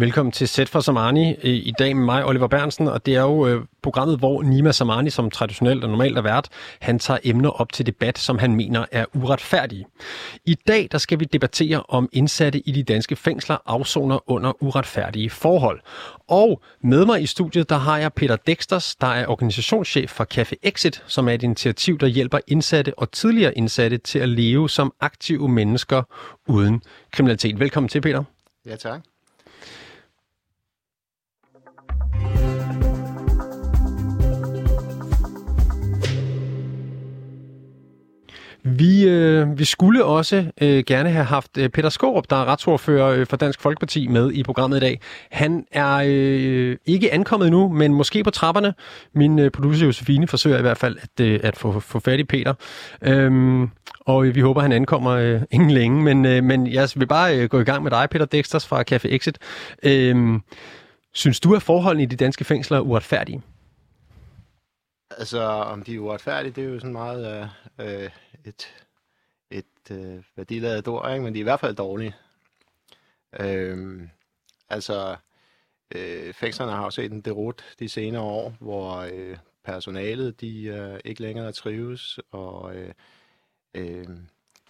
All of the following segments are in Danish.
Velkommen til Sæt for Samani øh, i dag med mig, Oliver Bernsen, og det er jo øh, programmet, hvor Nima Samani, som traditionelt og normalt er vært, han tager emner op til debat, som han mener er uretfærdige. I dag der skal vi debattere om indsatte i de danske fængsler afsoner under uretfærdige forhold. Og med mig i studiet, der har jeg Peter Dexters, der er organisationschef for Café Exit, som er et initiativ, der hjælper indsatte og tidligere indsatte til at leve som aktive mennesker uden kriminalitet. Velkommen til, Peter. Ja, tak. Vi, øh, vi skulle også øh, gerne have haft øh, Peter Skorup, der er retsordfører øh, for Dansk Folkeparti, med i programmet i dag. Han er øh, ikke ankommet nu, men måske på trapperne. Min øh, producer Josefine forsøger i hvert fald at, øh, at få, få fat i Peter. Øhm, og øh, vi håber, han ankommer øh, ingen længe. Men, øh, men jeg vil bare øh, gå i gang med dig, Peter Dexters fra Café Exit. Øhm, synes du, at forholdene i de danske fængsler er uretfærdige? Altså, om de er uretfærdige, det er jo sådan meget øh, øh et, et øh, værdiladet ord, ikke? men de er i hvert fald dårlige. Øh, altså, øh, fængslerne har jo set en derut de senere år, hvor øh, personalet de øh, ikke længere trives, og øh, øh,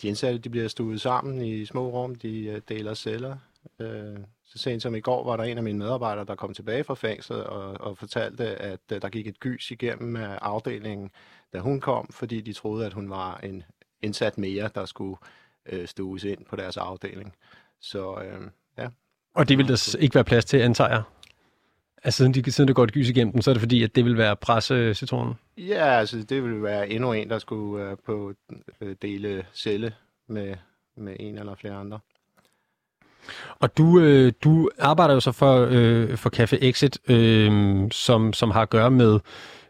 de indsatte de bliver stuet sammen i små rum, de øh, deler celler. Øh, så sent som i går var der en af mine medarbejdere, der kom tilbage fra fængslet og, og fortalte, at uh, der gik et gys igennem uh, afdelingen, da hun kom, fordi de troede, at hun var en indsat mere, der skulle uh, stues ind på deres afdeling. Så uh, ja. Og det vil der ikke være plads til, antager jeg? Altså siden, de, siden det går et gys igennem dem, så er det fordi, at det vil være presse-citronen? Ja, altså det vil være endnu en, der skulle uh, på uh, dele celle med, med en eller flere andre. Og du, øh, du arbejder jo så for, øh, for Café Exit, øh, som, som har at gøre med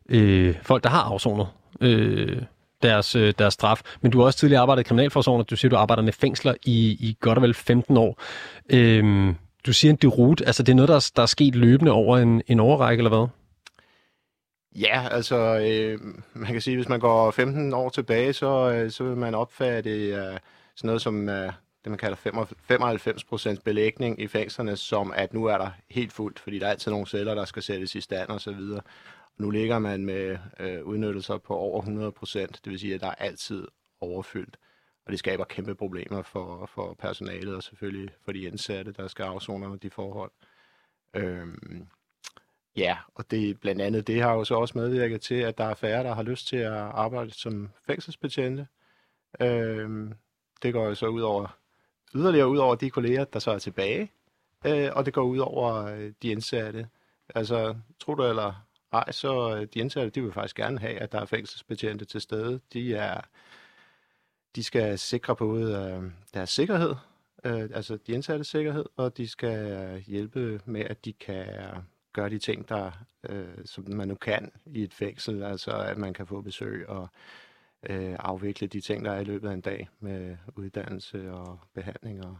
øh, folk, der har afsonet øh, deres, øh, deres straf. Men du har også tidligere arbejdet i Kriminalforsorgen, og du siger, du arbejder med fængsler i, i godt og vel 15 år. Øh, du siger en derut, altså det er noget, der, der er sket løbende over en, en overrække, eller hvad? Ja, altså øh, man kan sige, hvis man går 15 år tilbage, så, øh, så vil man opfatte øh, sådan noget som øh, det, man kalder 95% belægning i fængslerne, som at nu er der helt fuldt, fordi der er altid nogle celler, der skal sættes i stand og så videre. Nu ligger man med øh, udnyttelser på over 100%, det vil sige, at der er altid overfyldt. Og det skaber kæmpe problemer for, for personalet og selvfølgelig for de indsatte, der skal afzone under de forhold. Øhm, ja, og det blandt andet det har jo så også medvirket til, at der er færre, der har lyst til at arbejde som fængselsbetjente. Øhm, det går jo så ud over yderligere ud over de kolleger, der så er tilbage, øh, og det går ud over øh, de indsatte. Altså, tror du eller ej, så øh, de indsatte, de vil faktisk gerne have, at der er fængselsbetjente til stede. De er, de skal sikre både øh, deres sikkerhed, øh, altså de indsatte sikkerhed, og de skal øh, hjælpe med, at de kan gøre de ting, der, øh, som man nu kan i et fængsel, altså at man kan få besøg og øh, afvikle de ting, der er i løbet af en dag med uddannelse og behandling og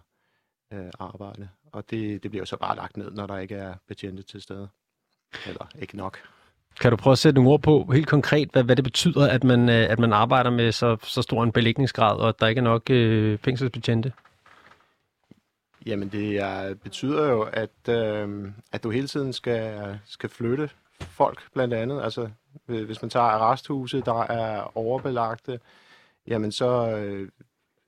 øh, arbejde. Og det, det bliver jo så bare lagt ned, når der ikke er betjente til stede. Eller ikke nok. Kan du prøve at sætte nogle ord på helt konkret, hvad, hvad det betyder, at man, øh, at man arbejder med så, så stor en belægningsgrad, og at der ikke er nok øh, fængselsbetjente? Jamen det er, betyder jo, at, øh, at du hele tiden skal, skal flytte folk blandt andet. Altså, øh, hvis man tager arresthuse, der er overbelagte, jamen så øh,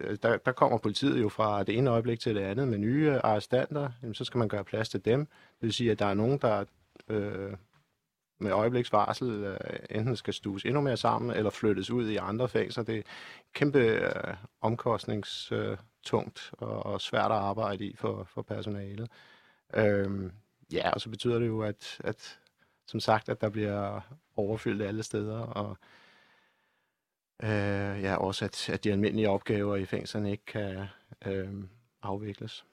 øh, der, der kommer politiet jo fra det ene øjeblik til det andet med nye arrestanter. Jamen, så skal man gøre plads til dem. Det vil sige, at der er nogen, der øh, med øjebliksvarsel øh, enten skal stues endnu mere sammen, eller flyttes ud i andre fængsler. Det er kæmpe øh, omkostningstungt øh, og, og svært at arbejde i for, for personalet. Øh, ja, og så betyder det jo, at, at som sagt, at der bliver overfyldt alle steder, og øh, ja, også at, at de almindelige opgaver i fængslerne ikke kan øh, afvikles.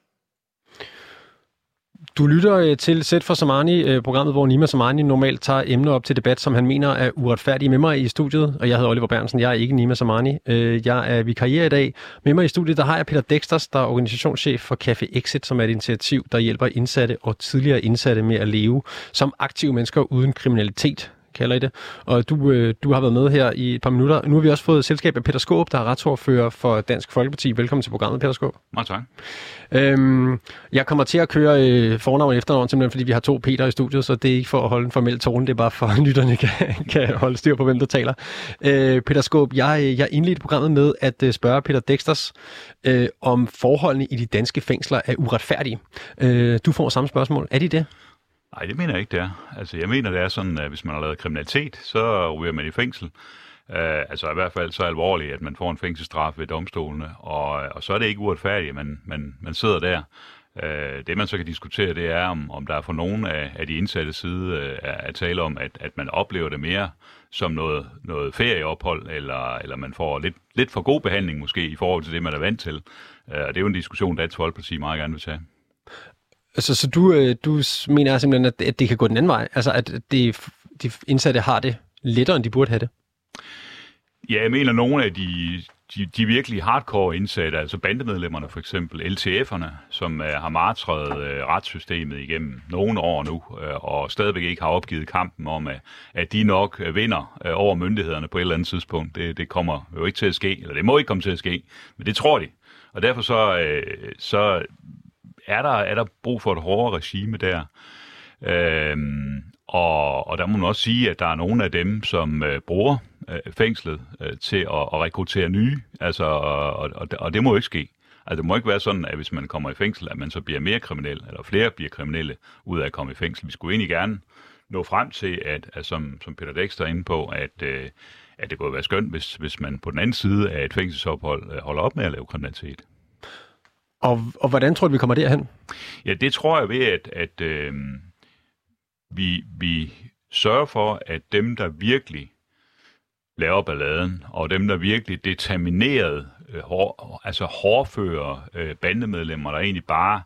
Du lytter øh, til Sæt for Samani, øh, programmet, hvor Nima Samani normalt tager emner op til debat, som han mener er uretfærdige med mig i studiet. Og jeg hedder Oliver Bernsen, jeg er ikke Nima Samani. Øh, jeg er vikarier i dag. Med mig i studiet, der har jeg Peter Dexters, der er organisationschef for Café Exit, som er et initiativ, der hjælper indsatte og tidligere indsatte med at leve som aktive mennesker uden kriminalitet kalder I det. Og du, øh, du har været med her i et par minutter. Nu har vi også fået selskab af Peter Skåb, der er retsordfører for Dansk Folkeparti. Velkommen til programmet, Peter Skåb. Meget tak. Øhm, jeg kommer til at køre øh, fornavn og efternavn, simpelthen fordi vi har to Peter i studiet, så det er ikke for at holde en formel tone, det er bare for, at lytterne kan, kan holde styr på, hvem der taler. Øh, Peter Skåb, jeg, jeg indledte programmet med at øh, spørge Peter Dexters, øh, om forholdene i de danske fængsler er uretfærdige. Øh, du får samme spørgsmål. Er de det? Nej, det mener jeg ikke, det er. Altså, jeg mener, det er sådan, at hvis man har lavet kriminalitet, så ryger man i fængsel. Uh, altså i hvert fald så alvorligt, at man får en fængselsstraf ved domstolene, og, og så er det ikke uretfærdigt, at man, man, man sidder der. Uh, det man så kan diskutere, det er, om, om der er for nogen af, af de indsatte side uh, øh, at tale om, at, at man oplever det mere som noget, noget ferieophold, eller, eller man får lidt, lidt for god behandling måske i forhold til det, man er vant til. Uh, og det er jo en diskussion, Dansk Folkeparti meget gerne vil tage. Altså, så du, øh, du mener simpelthen, at, at det kan gå den anden vej? Altså, at det, de indsatte har det lettere, end de burde have det? Ja, jeg mener, nogle af de, de, de virkelig hardcore indsatte, altså bandemedlemmerne for eksempel, LTF'erne, som uh, har martret uh, retssystemet igennem nogle år nu, uh, og stadigvæk ikke har opgivet kampen om, at, at de nok uh, vinder uh, over myndighederne på et eller andet tidspunkt. Det, det kommer jo ikke til at ske, eller det må ikke komme til at ske, men det tror de. Og derfor så, uh, så er der, er der brug for et hårdere regime der. Øhm, og, og der må man også sige, at der er nogle af dem, som øh, bruger øh, fængslet øh, til at, at rekruttere nye, altså, og, og, og det må jo ikke ske. Altså, det må ikke være sådan, at hvis man kommer i fængsel, at man så bliver mere kriminel, eller flere bliver kriminelle ud af at komme i fængsel. Vi skulle egentlig gerne nå frem til, at, at som, som Peter Dexter er inde på, at, øh, at det kunne være skønt, hvis, hvis man på den anden side af et fængselsophold øh, holder op med at lave kriminalitet. Og, og hvordan tror du, vi kommer derhen? Ja, det tror jeg ved, at, at øh, vi, vi sørger for, at dem, der virkelig laver balladen, og dem, der virkelig determineret, øh, hår, altså hårdfører øh, bandemedlemmer, der egentlig bare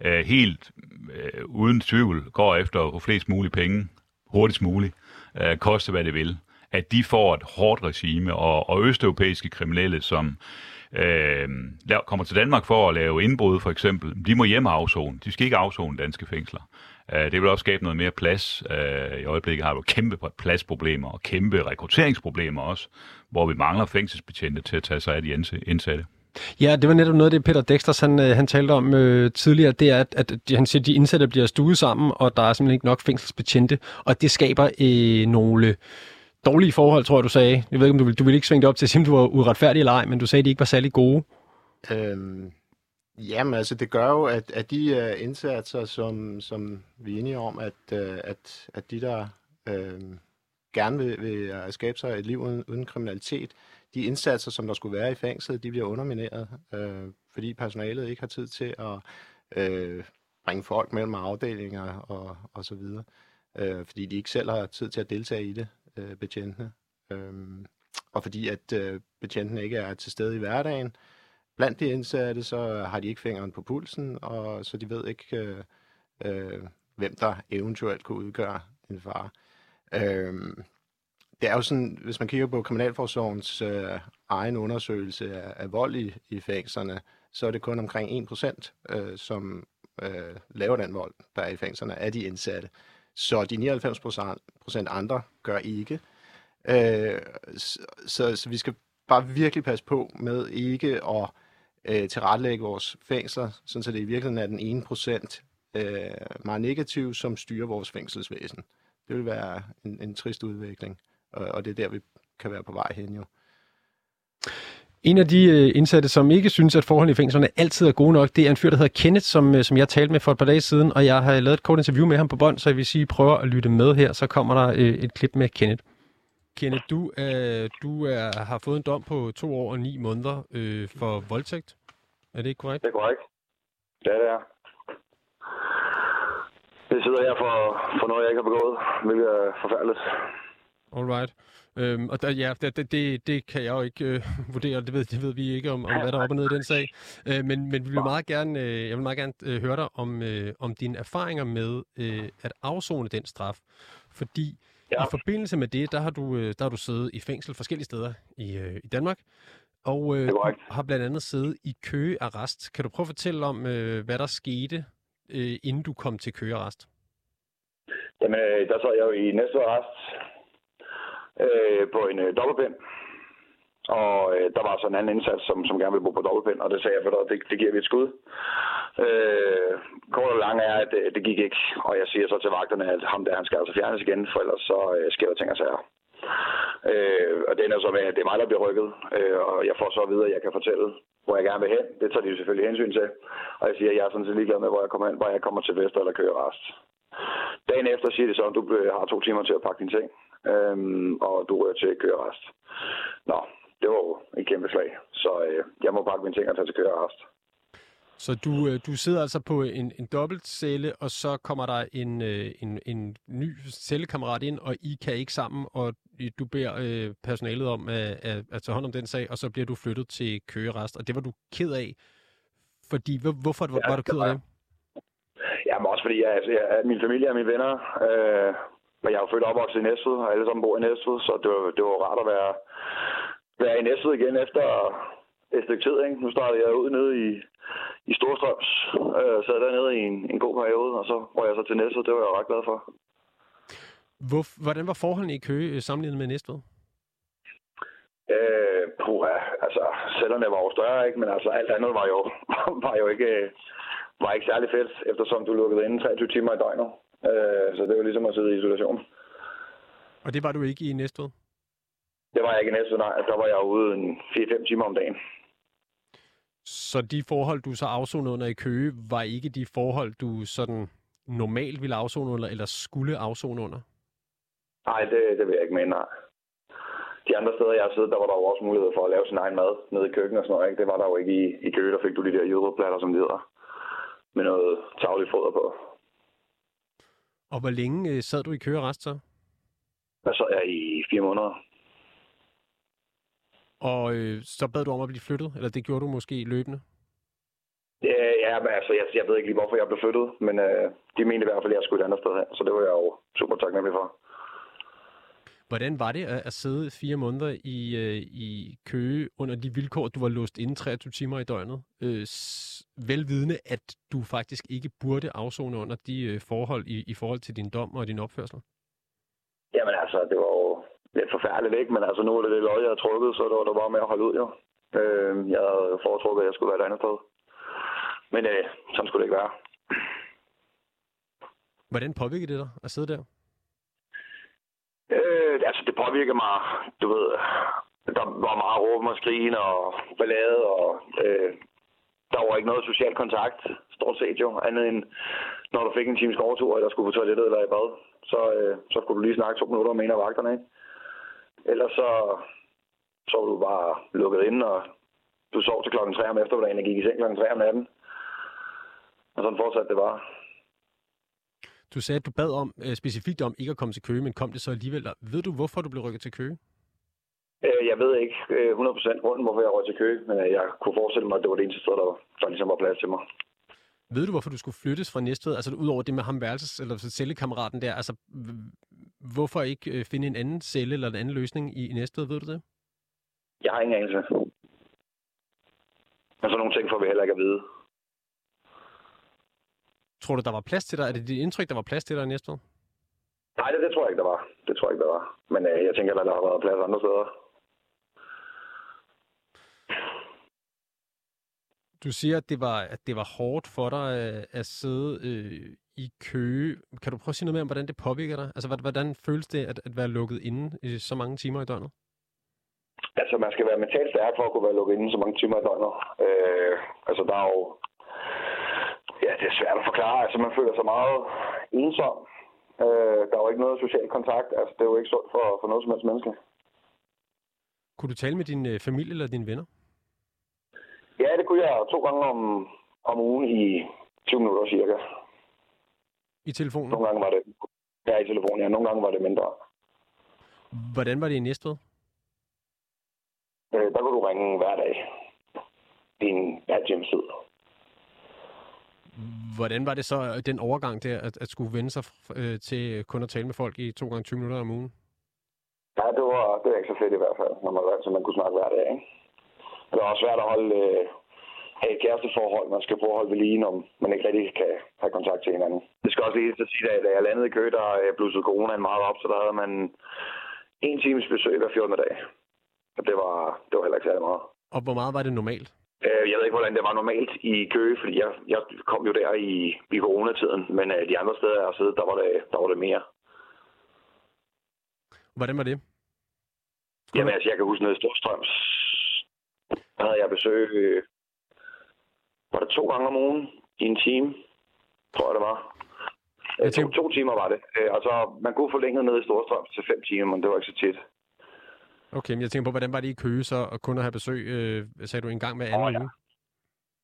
øh, helt øh, uden tvivl går efter at få flest mulige penge, hurtigst muligt, øh, koste hvad det vil, at de får et hårdt regime, og, og østeuropæiske kriminelle, som øh, øh, kommer til Danmark for at lave indbrud for eksempel, de må hjem og afzone. De skal ikke afzone danske fængsler. Øh, det vil også skabe noget mere plads. Øh, I øjeblikket har du kæmpe pladsproblemer og kæmpe rekrutteringsproblemer også, hvor vi mangler fængselsbetjente til at tage sig af de indsatte. Ja, det var netop noget af det, Peter Dexter han, øh, han talte om øh, tidligere, det er, at, at han siger, at de indsatte bliver stuet sammen, og der er simpelthen ikke nok fængselsbetjente, og det skaber øh, nogle dårlige forhold, tror jeg, du sagde. Jeg ved ikke, om du ville, du ville ikke svinge det op til at sige, om du var uretfærdig eller ej, men du sagde, at de ikke var særlig gode. Øhm, jamen, altså det gør jo, at, at de uh, indsatser, som, som vi er enige om, at, uh, at, at de, der uh, gerne vil, vil uh, skabe sig et liv uden, uden kriminalitet, de indsatser, som der skulle være i fængslet, de bliver undermineret, uh, fordi personalet ikke har tid til at uh, bringe folk mellem afdelinger og, og så videre, øh, fordi de ikke selv har tid til at deltage i det øh, betjentene. Øhm, og fordi at øh, betjentene ikke er til stede i hverdagen, blandt de indsatte, så har de ikke fingeren på pulsen, og så de ved ikke, øh, øh, hvem der eventuelt kunne udgøre en far. Øhm, det er jo sådan, hvis man kigger på Kriminalforsorgens øh, egen undersøgelse af, af vold i, i fængslerne, så er det kun omkring 1%, øh, som øh, laver den vold, der er i fængslerne, af de indsatte. Så de 99 procent andre gør ikke. Øh, så, så, så vi skal bare virkelig passe på med ikke at øh, tilrettelægge vores fængsler, sådan så det i virkeligheden er den ene procent øh, meget negativ, som styrer vores fængselsvæsen. Det vil være en, en trist udvikling, og, og det er der, vi kan være på vej hen jo. En af de øh, indsatte, som ikke synes, at forholdene i fængslerne altid er gode nok, det er en fyr, der hedder Kenneth, som, øh, som jeg talte med for et par dage siden, og jeg har lavet et kort interview med ham på bånd, så jeg vil sige, prøver at lytte med her, så kommer der øh, et klip med Kenneth. Kenneth, du, øh, du er, har fået en dom på to år og ni måneder øh, for voldtægt. Er det ikke korrekt? Det er korrekt. Ja, det er. Jeg sidder her for, for noget, jeg ikke har begået, hvilket er forfærdeligt. Alright. Øhm, og der, ja, det, det, det kan jeg jo ikke øh, vurdere, det ved, det ved vi ikke om, om hvad der er op og ned i den sag. Øh, men, men vi vil meget gerne, øh, jeg vil meget gerne øh, høre dig om, øh, om dine erfaringer med øh, at afzone den straf. Fordi ja. i forbindelse med det, der har, du, øh, der har du siddet i fængsel forskellige steder i, øh, i Danmark. Og øh, har blandt andet siddet i køgearrest. Kan du prøve at fortælle om, øh, hvad der skete, øh, inden du kom til køgearrest? Jamen, øh, der sad jeg jo i næste arrest øh, på en øh, dobbeltpind. Og øh, der var så en anden indsats, som, som gerne ville bo på dobbeltpind, og det sagde jeg, for det, det giver vi et skud. Øh, kort og lang er, at det, det gik ikke, og jeg siger så til vagterne, at ham der, han skal altså fjernes igen, for ellers så øh, sker der ting og sager. Øh, og det ender så med, at det er mig, der bliver rykket, øh, og jeg får så at vide, at jeg kan fortælle, hvor jeg gerne vil hen. Det tager de jo selvfølgelig hensyn til. Og jeg siger, at jeg er sådan set ligeglad med, hvor jeg kommer hen, hvor jeg kommer til Vester eller kører rest. Dagen efter siger de så, at du øh, har to timer til at pakke dine ting, øhm, og du rører til kørerest. Nå, det var jo en kæmpe slag, så øh, jeg må pakke mine ting og tage til kørerest. Så du, øh, du sidder altså på en, en dobbelt celle, og så kommer der en, øh, en, en ny cellekammerat ind, og I kan ikke sammen, og du beder øh, personalet om at, at, at tage hånd om den sag, og så bliver du flyttet til køgerest, og det var du ked af. Fordi, hvorfor ja, var du ked af det? Jamen også fordi, jeg, jeg, min familie og mine venner, øh, men jeg er jo født opvokset i Næstved, og alle sammen bor i Næstved, så det var, det var rart at være, være i Næstved igen efter et stykke tid. Ikke? Nu startede jeg ud nede i, i Storstrøms, øh, sad dernede i en, en god periode, og så var jeg så til Næstved. Det var jeg ret glad for. Hvor, hvordan var forholdene i Køge øh, sammenlignet med Næstved? Øh, puha, altså, cellerne var jo større, ikke? men altså alt andet var jo, var jo ikke, var ikke særlig fedt, eftersom du lukkede inden 23 timer i døgnet. Øh, så det var ligesom at sidde i isolation. Og det var du ikke i Næstved? Det var jeg ikke i Næstved, nej. Der var jeg ude en 4-5 timer om dagen. Så de forhold, du så afsonede under i Køge, var ikke de forhold, du sådan normalt ville afzone under, eller skulle afzone under? Nej, det, det vil jeg ikke mene, nej. De andre steder, jeg har siddet, der var der jo også mulighed for at lave sin egen mad nede i køkkenet og sådan noget. Ikke? Det var der jo ikke i, i Køge, der fik du de der jødeplatter, som de hedder, med noget tagligt foder på. Og hvor længe øh, sad du i køerest så? Der sad jeg i fire måneder. Og øh, så bad du om at blive flyttet, eller det gjorde du måske løbende? Ja, ja men altså, jeg, jeg ved ikke lige, hvorfor jeg blev flyttet, men øh, de mente i hvert fald, at jeg skulle et andet sted hen, så det var jeg jo super taknemmelig for. Hvordan var det at, at sidde fire måneder i, øh, i Køge under de vilkår, du var låst inde 23 timer i døgnet? Øh, velvidende, at du faktisk ikke burde afzone under de øh, forhold i, i forhold til din dom og din opførsel? Jamen altså, det var jo lidt forfærdeligt, ikke? Men altså, nu er det det løg, jeg har trukket, så det var der bare med at holde ud, jo. Øh, jeg havde foretrukket, at jeg skulle være et andet sted. Men øh, sådan skulle det ikke være. Hvordan påvirker det dig at sidde der? Øh, altså, det påvirker mig, du ved, der var meget råben og skrigen og ballade, og øh, der var ikke noget social kontakt, stort set jo, andet end når du fik en times gårdtur, eller skulle på toilettet eller i bad, så, øh, så skulle du lige snakke to minutter med en af vagterne, ikke? Ellers så, så var du bare lukket ind, og du sov til klokken 3 om eftermiddagen og gik i seng klokken 3 om natten. Og sådan fortsatte det bare. Du sagde, at du bad om, øh, specifikt om ikke at komme til Køge, men kom det så alligevel. Ved du, hvorfor du blev rykket til Køge? Øh, jeg ved ikke 100% øh, grunden, hvorfor jeg røg til Køge, men jeg kunne forestille mig, at det var det eneste sted, der, der ligesom var plads til mig. Ved du, hvorfor du skulle flyttes fra Næstved? Altså udover det med ham værelses, eller cellekammeraten der, altså hvorfor ikke finde en anden celle eller en anden løsning i, Næstved, ved du det? Jeg har ingen anelse. Men sådan nogle ting får vi heller ikke at vide. Tror du, der var plads til dig? Er det dit indtryk, der var plads til dig i Næstved? Nej, det, det tror jeg ikke, der var. Det tror jeg ikke, der var. Men øh, jeg tænker, at der har været plads andre steder. Du siger, at det var, at det var hårdt for dig øh, at sidde øh, i køge. Kan du prøve at sige noget mere om, hvordan det påvirker dig? Altså, hvordan føles det at, at være lukket inde i så mange timer i døgnet? Altså, man skal være mentalt stærk for at kunne være lukket inde så mange timer i døgnet. Øh, altså, der er jo... Ja, det er svært at forklare. Altså, man føler sig meget ensom. Øh, der er jo ikke noget social kontakt. Altså, det er jo ikke sundt for, for noget som helst menneske. Kunne du tale med din øh, familie eller dine venner? Ja, det kunne jeg to gange om, om ugen i 20 minutter cirka. I telefonen? Nogle gange var det... Ja, i telefonen, ja. Nogle gange var det mindre. Hvordan var det i Næstved? Øh, der kunne du ringe hver dag. I en halv times tid. Hvordan var det så, øh, den overgang der, at, at skulle vende sig øh, til kun at tale med folk i to gange 20 minutter om ugen? Ja, det var, det var ikke så fedt i hvert fald, når man var så man kunne snakke hver dag. Ikke? Det er også svært at holde, øh, have et kæresteforhold, man skal prøve at holde ved lige, når man ikke rigtig kan have kontakt til hinanden. Det skal også lige at sige, at da jeg landede i Køge, der blussede coronaen meget op, så der havde man en times besøg hver 14. dag. Og det var, det var heller ikke særlig meget. Og hvor meget var det normalt? Øh, Jeg ved ikke, hvordan det var normalt i Køge, fordi jeg, jeg kom jo der i, i coronatiden, men øh, de andre steder, jeg har siddet, der var det, der var det mere. Hvordan var det? Jamen altså, jeg kan huske noget i Storstrøms. Der havde jeg besøg, øh, var det to gange om ugen i en time, tror jeg det var. Jeg Øh, to, tænker- to timer var det. Øh, Altså, man kunne forlænge ned i Storstrøms til fem timer, men det var ikke så tit. Okay, men jeg tænker på, hvordan var det i Køge så, at kun at have besøg, øh, sagde du, en gang hver anden Åh, ja. uge?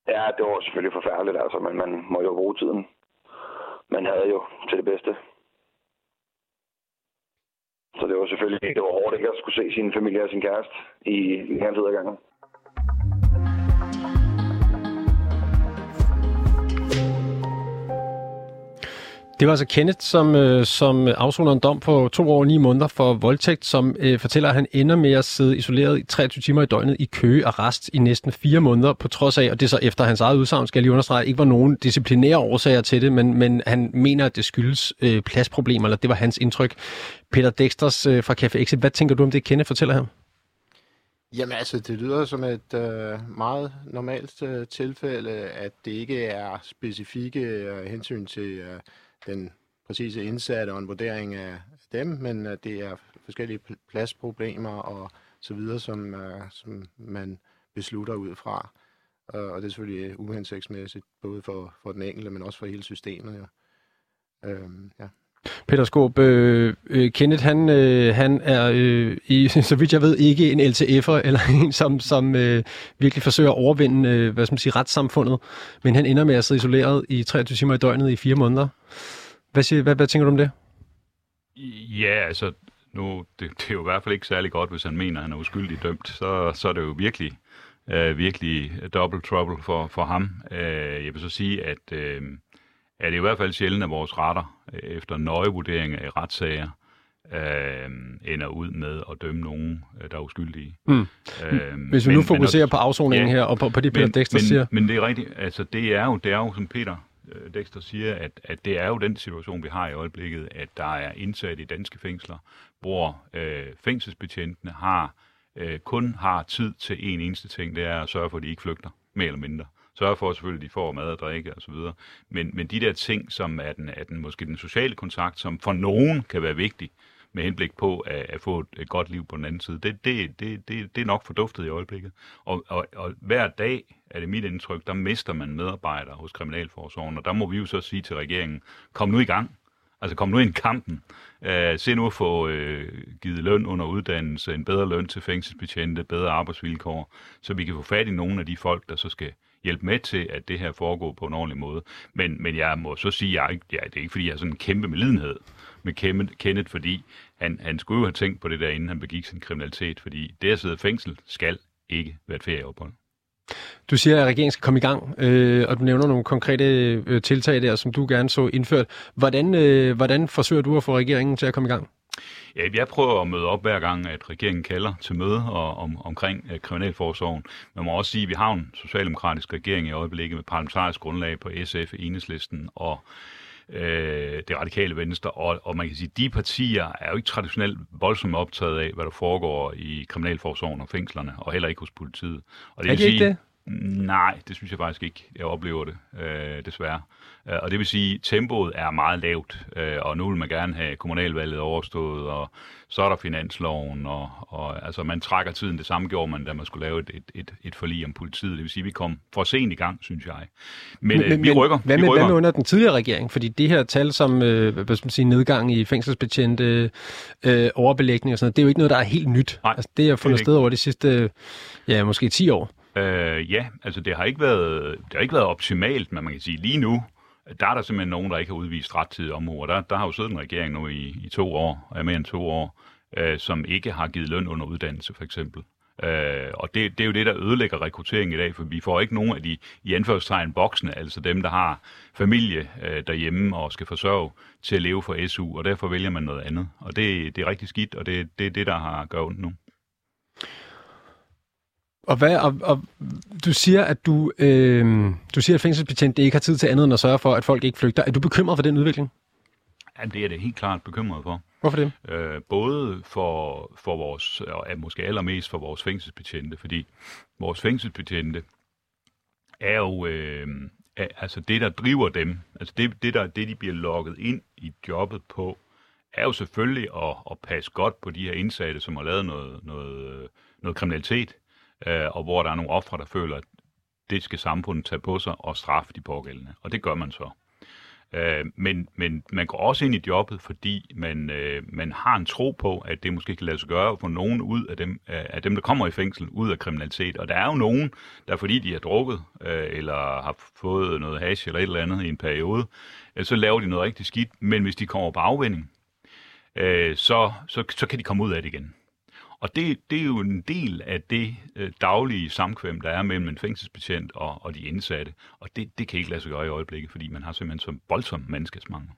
Ja, det var selvfølgelig forfærdeligt, altså, men man må jo bruge tiden. Man havde jo til det bedste. Så det var selvfølgelig det var hårdt ikke at skulle se sin familie og sin kæreste i længere tid ad gangen. Det var altså Kenneth, som, øh, som afsoner en dom på to år og ni måneder for voldtægt, som øh, fortæller, at han ender med at sidde isoleret i 23 timer i døgnet i Køge arrest i næsten fire måneder, på trods af, og det er så efter hans eget udsagn, skal jeg lige understrege, ikke var nogen disciplinære årsager til det, men, men han mener, at det skyldes øh, pladsproblemer, eller det var hans indtryk. Peter Dexters øh, fra Café Exit, hvad tænker du om det, Kenneth fortæller her? Jamen altså, det lyder som et øh, meget normalt øh, tilfælde, at det ikke er specifikke øh, hensyn til øh, den præcise indsatte og en vurdering af dem, men at det er forskellige pladsproblemer og så videre, som, uh, som man beslutter ud fra. Og, og det er selvfølgelig uhensigtsmæssigt, både for, for den enkelte, men også for hele systemet. Øhm, ja. Uh, ja. Peter Skåb, øh, øh, Kenneth, han, øh, han er, øh, i, så vidt jeg ved, ikke en LTF'er, eller en, som, som øh, virkelig forsøger at overvinde øh, hvad skal man sige, retssamfundet, men han ender med at sidde isoleret i 23 timer i døgnet i fire måneder. Hvad, siger, hvad, hvad tænker du om det? Ja, altså, nu, det, det er jo i hvert fald ikke særlig godt, hvis han mener, at han er uskyldig dømt. Så, så er det jo virkelig, øh, virkelig double trouble for, for ham. Øh, jeg vil så sige, at, øh, at det er i hvert fald sjældent, at vores retter, øh, efter nøje vurderinger i retssager, øh, ender ud med at dømme nogen, øh, der er uskyldige. Mm. Øh, Hvis vi men- nu men fokuserer når- på afsoningen Ja. her, og på, på det, Peter men, Dexter men, siger. Men det er rigtigt. Altså, det er jo, det er jo som Peter øh, Dexter siger, at, at det er jo den situation, vi har i øjeblikket, at der er indsat i danske fængsler, hvor øh, fængselsbetjentene har øh, kun har tid til en eneste ting, det er at sørge for, at de ikke flygter, mere eller mindre. Sørge for selvfølgelig, at de får mad og drikke og så videre. Men, men de der ting, som er den, er den, måske den sociale kontakt, som for nogen kan være vigtig, med henblik på at, at få et, et godt liv på den anden side. Det, det, det, det, det er nok forduftet i øjeblikket. Og, og, og hver dag, er det mit indtryk, der mister man medarbejdere hos Kriminalforsorgen, og der må vi jo så sige til regeringen, kom nu i gang. Altså kom nu ind i kampen. Uh, se nu at få uh, givet løn under uddannelse, en bedre løn til fængselsbetjente, bedre arbejdsvilkår, så vi kan få fat i nogle af de folk, der så skal hjælpe med til, at det her foregår på en ordentlig måde. Men, men jeg må så sige, jeg, ja, det er ikke fordi, jeg har sådan en kæmpe medlidenhed med Kenneth, Kenneth, fordi han, han skulle jo have tænkt på det der, inden han begik sin kriminalitet, fordi det at sidde i fængsel skal ikke være et ferieophold. Du siger, at regeringen skal komme i gang, øh, og du nævner nogle konkrete øh, tiltag der, som du gerne så indført. Hvordan, øh, hvordan forsøger du at få regeringen til at komme i gang? Ja, jeg prøver at møde op hver gang, at regeringen kalder til møde og, om, omkring uh, Kriminalforsorgen. Man må også sige, at vi har en socialdemokratisk regering i øjeblikket med parlamentarisk grundlag på SF, Enhedslisten og øh, det radikale venstre, og, og man kan sige, at de partier er jo ikke traditionelt voldsomt optaget af, hvad der foregår i Kriminalforsorgen og fængslerne, og heller ikke hos politiet. Og det Er de ikke sige, det? Nej, det synes jeg faktisk ikke. Jeg oplever det, øh, desværre. Øh, Og det vil sige, at tempoet er meget lavt, øh, og nu vil man gerne have kommunalvalget overstået, og så er der finansloven, og, og altså, man trækker tiden. Det samme gjorde man, da man skulle lave et, et, et, et forlig om politiet. Det vil sige, at vi kom for sent i gang, synes jeg. Men, men, vi rykker. Hvad vi med, rykker. hvad med under den tidligere regering? Fordi det her tal som øh, hvad skal man sige, nedgang i fængselsbetjente, øh, overbelægning og sådan noget, det er jo ikke noget, der er helt nyt. Nej, altså, det har fundet det sted over de sidste, ja, måske 10 år. Øh, ja, altså det har ikke været, det har ikke været optimalt, men man kan sige lige nu, der er der simpelthen nogen, der ikke har udvist rettidig omhu, og der, der har jo siddet en regering nu i, i to år, og mere end to år, øh, som ikke har givet løn under uddannelse, for eksempel. Øh, og det, det er jo det, der ødelægger rekrutteringen i dag, for vi får ikke nogen af de i anførselstegn voksne, altså dem, der har familie øh, derhjemme og skal forsørge til at leve for SU, og derfor vælger man noget andet. Og det, det er rigtig skidt, og det, det er det, der har gjort ondt nu. Og, hvad, og, og du siger, at du, øh, du siger, at fængselsbetjente ikke har tid til andet end at sørge for, at folk ikke flygter. Er du bekymret for den udvikling? Ja, det er det helt klart bekymret for. Hvorfor det? Øh, både for, for vores, og måske allermest for vores fængselsbetjente, fordi vores fængselsbetjente er jo øh, er, altså det, der driver dem, altså det, det, der, det, de bliver lukket ind i jobbet på, er jo selvfølgelig at, at passe godt på de her indsatte, som har lavet noget, noget, noget kriminalitet, øh, og hvor der er nogle ofre, der føler, at det skal samfundet tage på sig og straffe de pågældende. Og det gør man så. Øh, men, men man går også ind i jobbet, fordi man, øh, man har en tro på, at det måske kan lade sig gøre at få nogen ud af dem, øh, af dem, der kommer i fængsel, ud af kriminalitet. Og der er jo nogen, der fordi de har drukket, øh, eller har fået noget hash eller et eller andet i en periode, øh, så laver de noget rigtig skidt. Men hvis de kommer på afvinding, øh, så, så, så kan de komme ud af det igen. Og det, det er jo en del af det øh, daglige samkvem, der er mellem en fængselsbetjent og, og de indsatte. Og det, det kan ikke lade sig gøre i øjeblikket, fordi man har simpelthen så voldsom menneskesmangel.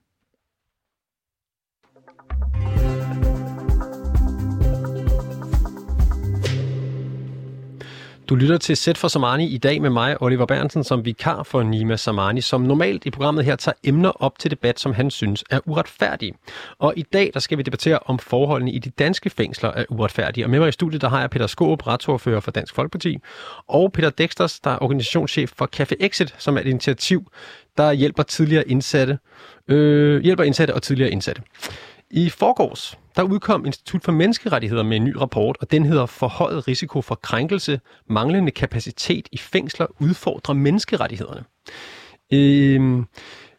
Du lytter til Sæt for Samani i dag med mig, Oliver Bernsen, som vikar for Nima Samani, som normalt i programmet her tager emner op til debat, som han synes er uretfærdige. Og i dag der skal vi debattere om forholdene i de danske fængsler er uretfærdige. Og med mig i studiet der har jeg Peter Skåb, retsordfører for Dansk Folkeparti, og Peter Dexters, der er organisationschef for Café Exit, som er et initiativ, der hjælper tidligere indsatte, øh, hjælper indsatte og tidligere indsatte. I forgårs, der udkom Institut for Menneskerettigheder med en ny rapport, og den hedder Forhøjet risiko for krænkelse, manglende kapacitet i fængsler udfordrer menneskerettighederne. Øh,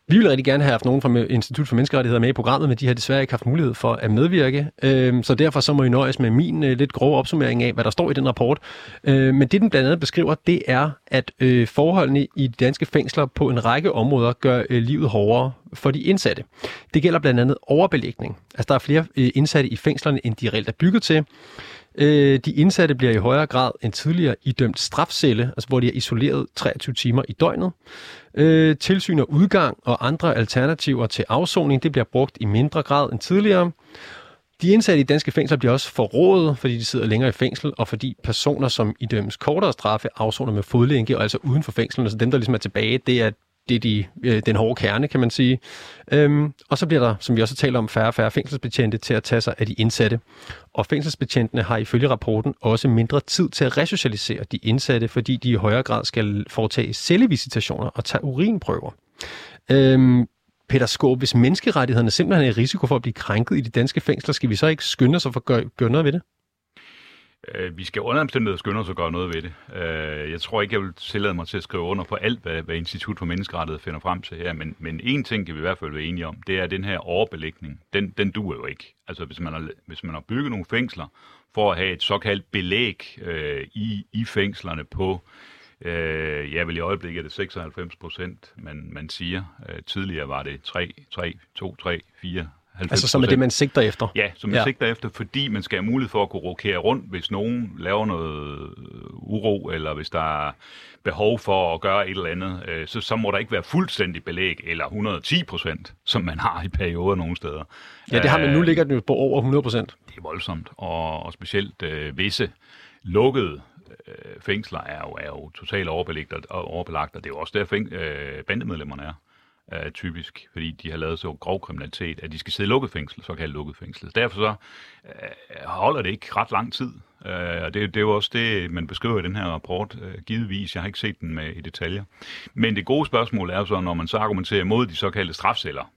vi ville rigtig gerne have haft nogen fra Institut for Menneskerettigheder med i programmet, men de har desværre ikke haft mulighed for at medvirke. Øhm, så derfor så må I nøjes med min øh, lidt grove opsummering af, hvad der står i den rapport. Øh, men det, den blandt andet beskriver, det er, at øh, forholdene i de danske fængsler på en række områder gør øh, livet hårdere for de indsatte. Det gælder blandt andet overbelægning. Altså, der er flere øh, indsatte i fængslerne, end de reelt er bygget til. Øh, de indsatte bliver i højere grad end tidligere idømt strafcelle, altså hvor de er isoleret 23 timer i døgnet. Øh, tilsyn og udgang og andre alternativer til afsoning, det bliver brugt i mindre grad end tidligere. De indsatte i danske fængsler bliver også forrådet, fordi de sidder længere i fængsel, og fordi personer, som idømmes kortere straffe, afsoner med fodlænke, og altså uden for fængslerne. Så dem, der ligesom er tilbage, det er det er de, øh, den hårde kerne, kan man sige. Øhm, og så bliver der, som vi også taler om, færre og færre fængselsbetjente til at tage sig af de indsatte. Og fængselsbetjentene har ifølge rapporten også mindre tid til at resocialisere de indsatte, fordi de i højere grad skal foretage cellevisitationer og tage urinprøver. Øhm, Peter Skåb, hvis menneskerettighederne simpelthen er i risiko for at blive krænket i de danske fængsler, skal vi så ikke skynde os at få gøre noget ved det? Øh, vi skal under omstændigheder skynde os at gøre noget ved det. Øh, jeg tror ikke, jeg vil tillade mig til at skrive under på alt, hvad, hvad Institut for Menneskerettighed finder frem til her, men, men én ting kan vi i hvert fald være enige om, det er den her overbelægning. Den, den duer jo ikke. Altså hvis man, har, hvis man har bygget nogle fængsler for at have et såkaldt belæg øh, i, i fængslerne på Øh, ja, vel i øjeblikket er det 96 procent, man, man siger. Øh, tidligere var det 3, 3, 2, 3, 4, Altså som er det, man sigter efter? Ja, som man ja. sigter efter, fordi man skal have mulighed for at kunne rokere rundt, hvis nogen laver noget uro, eller hvis der er behov for at gøre et eller andet, øh, så, så må der ikke være fuldstændig belæg, eller 110 procent, som man har i perioder nogle steder. Ja, det har man nu ligger den jo på over 100 procent. Det er voldsomt, og, og specielt øh, visse lukkede øh, fængsler er jo, er jo totalt overbelagt, og, overbelagt, og det er jo også der, fæng, øh, bandemedlemmerne er øh, typisk, fordi de har lavet så grov kriminalitet, at de skal sidde i lukket fængsel, såkaldt lukket fængsel. Derfor så øh, holder det ikke ret lang tid, øh, og det, det er jo også det, man beskriver i den her rapport, øh, givetvis. Jeg har ikke set den med i detaljer. Men det gode spørgsmål er jo så, når man så argumenterer imod de såkaldte strafceller,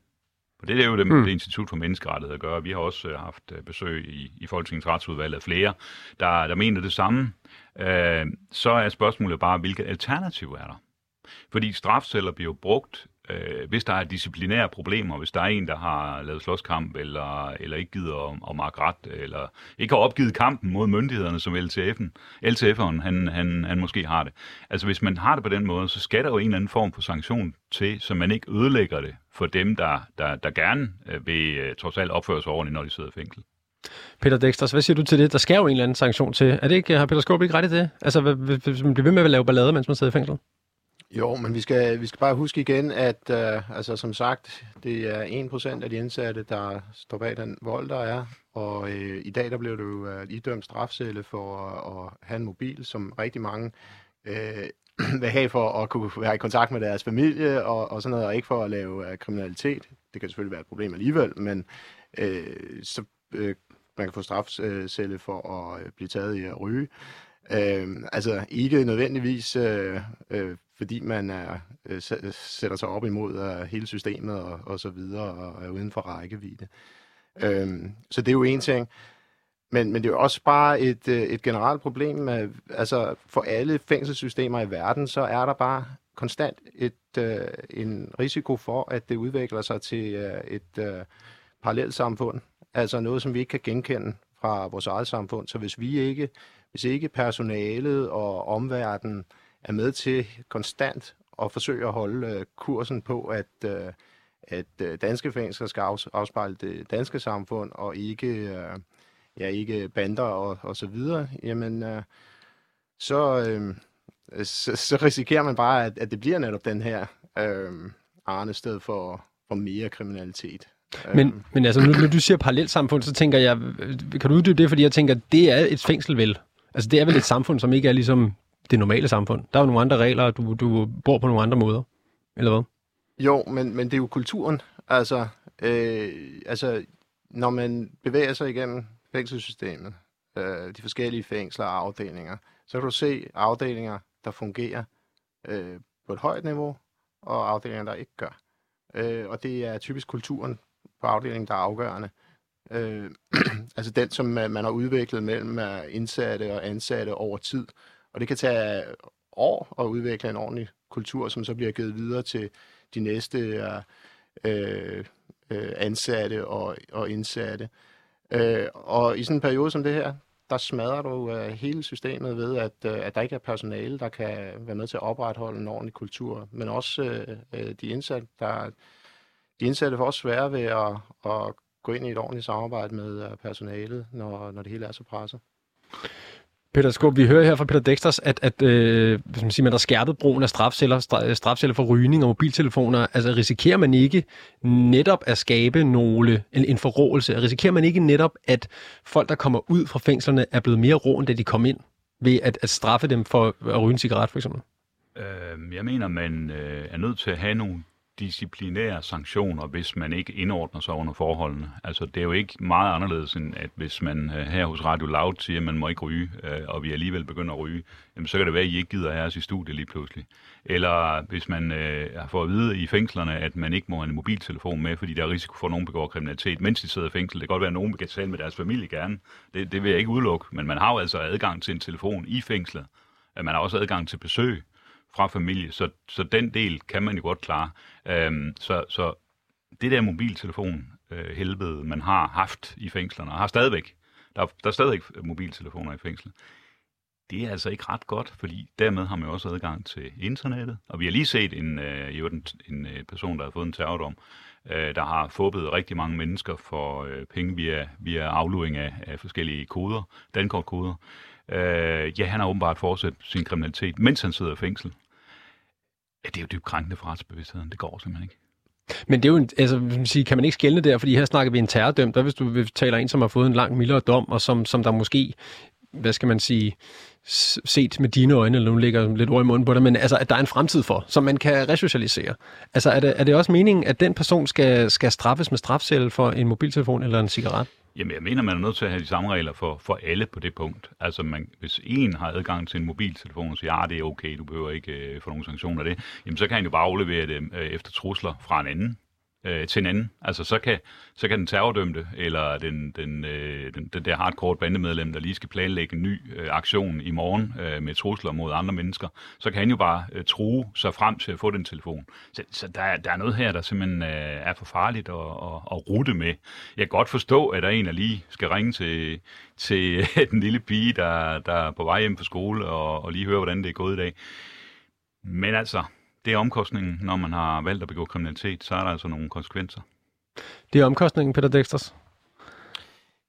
for det er jo det, mm. det Institut for Menneskerettighed at gøre. Vi har også øh, haft øh, besøg i, i Folketingets retsudvalg af flere, der, der mener det samme. Øh, så er spørgsmålet bare, hvilket alternativ er der? Fordi strafceller bliver brugt øh, hvis der er disciplinære problemer, hvis der er en, der har lavet slåskamp, eller, eller ikke gider at, at markere ret, eller ikke har opgivet kampen mod myndighederne, som LTF'en, LTF'eren, han, han, han måske har det. Altså hvis man har det på den måde, så skal der jo en eller anden form for sanktion til, så man ikke ødelægger det for dem, der, der, der gerne øh, vil øh, trods alt opføre sig ordentligt, når de sidder i fængsel. Peter Dexters, hvad siger du til det? Der skal jo en eller anden sanktion til. Er det ikke, har Peter Skåb ikke ret i det? Altså, hvis man bliver ved med at lave ballade, mens man sidder i fængsel? Jo, men vi skal, vi skal bare huske igen, at øh, altså, som sagt, det er 1% af de indsatte, der står bag den vold, der er. Og øh, i dag der blev du øh, idømt strafcelle for at, at have en mobil, som rigtig mange øh, vil have for at kunne være i kontakt med deres familie og, og sådan noget, og ikke for at lave øh, kriminalitet. det kan selvfølgelig være et problem alligevel, men øh, så øh, man kan få strafcelle for at øh, blive taget i at ryge. Øh, altså ikke nødvendigvis, øh, øh, fordi man er, øh, sætter sig op imod øh, hele systemet og, og så videre, og er uden for rækkevidde. Øhm, så det er jo en ting. Men, men det er jo også bare et, øh, et generelt problem. Med, altså for alle fængselssystemer i verden, så er der bare konstant et, øh, en risiko for, at det udvikler sig til øh, et øh, parallelt samfund. Altså noget, som vi ikke kan genkende fra vores eget samfund. Så hvis vi ikke, hvis ikke personalet og omverdenen er med til konstant at forsøge at holde øh, kursen på, at, øh, at øh, danske fængsler skal afspejle det danske samfund, og ikke, øh, ja, ikke bander og, og så videre, jamen øh, så, øh, så, så risikerer man bare, at, at det bliver netop den her øh, arne sted for, for mere kriminalitet. Men, men altså, nu, når du siger parallelsamfund, så tænker jeg, kan du uddybe det, fordi jeg tænker, det er et fængsel vel? Altså, det er vel et samfund, som ikke er ligesom det normale samfund. Der er jo nogle andre regler, og du, du bor på nogle andre måder, eller hvad? Jo, men, men det er jo kulturen. Altså, øh, altså, når man bevæger sig igennem fængselssystemet, øh, de forskellige fængsler og afdelinger, så kan du se afdelinger, der fungerer øh, på et højt niveau, og afdelinger, der ikke gør. Øh, og det er typisk kulturen på afdelingen, der er afgørende. Øh, altså den, som man har udviklet mellem øh, indsatte og ansatte over tid. Og det kan tage år at udvikle en ordentlig kultur, som så bliver givet videre til de næste øh, øh, øh, ansatte og, og indsatte. Øh, og i sådan en periode som det her, der smadrer du øh, hele systemet ved, at, øh, at der ikke er personale, der kan være med til at opretholde en ordentlig kultur. Men også øh, øh de indsatte, der, de indsatte får også svære ved at, at gå ind i et ordentligt samarbejde med øh, personalet, når, når det hele er så presset. Peter Skåb, vi hører her fra Peter Dexters, at, at øh, hvis man siger, man har skærpet brugen af strafceller, øh, strafceller for rygning og mobiltelefoner. Altså risikerer man ikke netop at skabe nogle, en, en forråelse? Risikerer man ikke netop, at folk, der kommer ud fra fængslerne, er blevet mere rå, end da de kom ind, ved at, at straffe dem for at ryge en cigaret, for eksempel? Øh, jeg mener, man øh, er nødt til at have nogle disciplinære sanktioner, hvis man ikke indordner sig under forholdene. Altså, det er jo ikke meget anderledes, end at hvis man øh, her hos Radio Loud siger, at man må ikke ryge, øh, og vi alligevel begynder at ryge, jamen, så kan det være, at I ikke gider have os i studiet lige pludselig. Eller hvis man øh, har fået at vide i fængslerne, at man ikke må have en mobiltelefon med, fordi der er risiko for, at nogen begår kriminalitet, mens de sidder i fængsel. Det kan godt være, at nogen kan tale med deres familie gerne. Det, det vil jeg ikke udelukke, men man har jo altså adgang til en telefon i fængslet. Man har også adgang til besøg fra familie, så, så den del kan man jo godt klare. Øhm, så, så det der mobiltelefon øh, helvede, man har haft i fængslerne, og har stadigvæk, der, der er stadigvæk mobiltelefoner i fængslet, det er altså ikke ret godt, fordi dermed har man jo også adgang til internettet. Og vi har lige set en, øh, jo, en, en øh, person, der har fået en terrordom, øh, der har fåbet rigtig mange mennesker for øh, penge via, via afluring af, af forskellige koder, dankortkoder. Øh, ja, han har åbenbart fortsat sin kriminalitet, mens han sidder i fængsel. Ja, det er jo dybt krænkende for retsbevidstheden. Det går simpelthen ikke. Men det er jo, altså, sige, kan man ikke skælne der, fordi her snakker vi en terrordømt, der hvis du taler en, som har fået en lang mildere dom, og som, som der måske, hvad skal man sige, set med dine øjne, eller nu ligger lidt ord i munden på det, men altså, at der er en fremtid for, som man kan resocialisere. Altså, er det, er det også meningen, at den person skal, skal straffes med strafcelle for en mobiltelefon eller en cigaret? Jamen, jeg mener, man er nødt til at have de samme regler for, for alle på det punkt. Altså, man, hvis en har adgang til en mobiltelefon og siger, at ah, det er okay, du behøver ikke øh, få nogen sanktioner af det, jamen, så kan han jo bare aflevere det øh, efter trusler fra en anden øh, til en anden. Altså så kan, så kan den terrordømte, eller den, den, øh, den, den der hardcore bandemedlem, der lige skal planlægge en ny øh, aktion i morgen øh, med trusler mod andre mennesker, så kan han jo bare øh, true sig frem til at få den telefon. Så, så der, er, der er noget her, der simpelthen øh, er for farligt at, at, at rute med. Jeg kan godt forstå, at der er en, der lige skal ringe til, til den lille pige, der, der er på vej hjem fra skole, og, og lige høre, hvordan det er gået i dag. Men altså, det er omkostningen, når man har valgt at begå kriminalitet, så er der altså nogle konsekvenser. Det er omkostningen, Peter Dexters?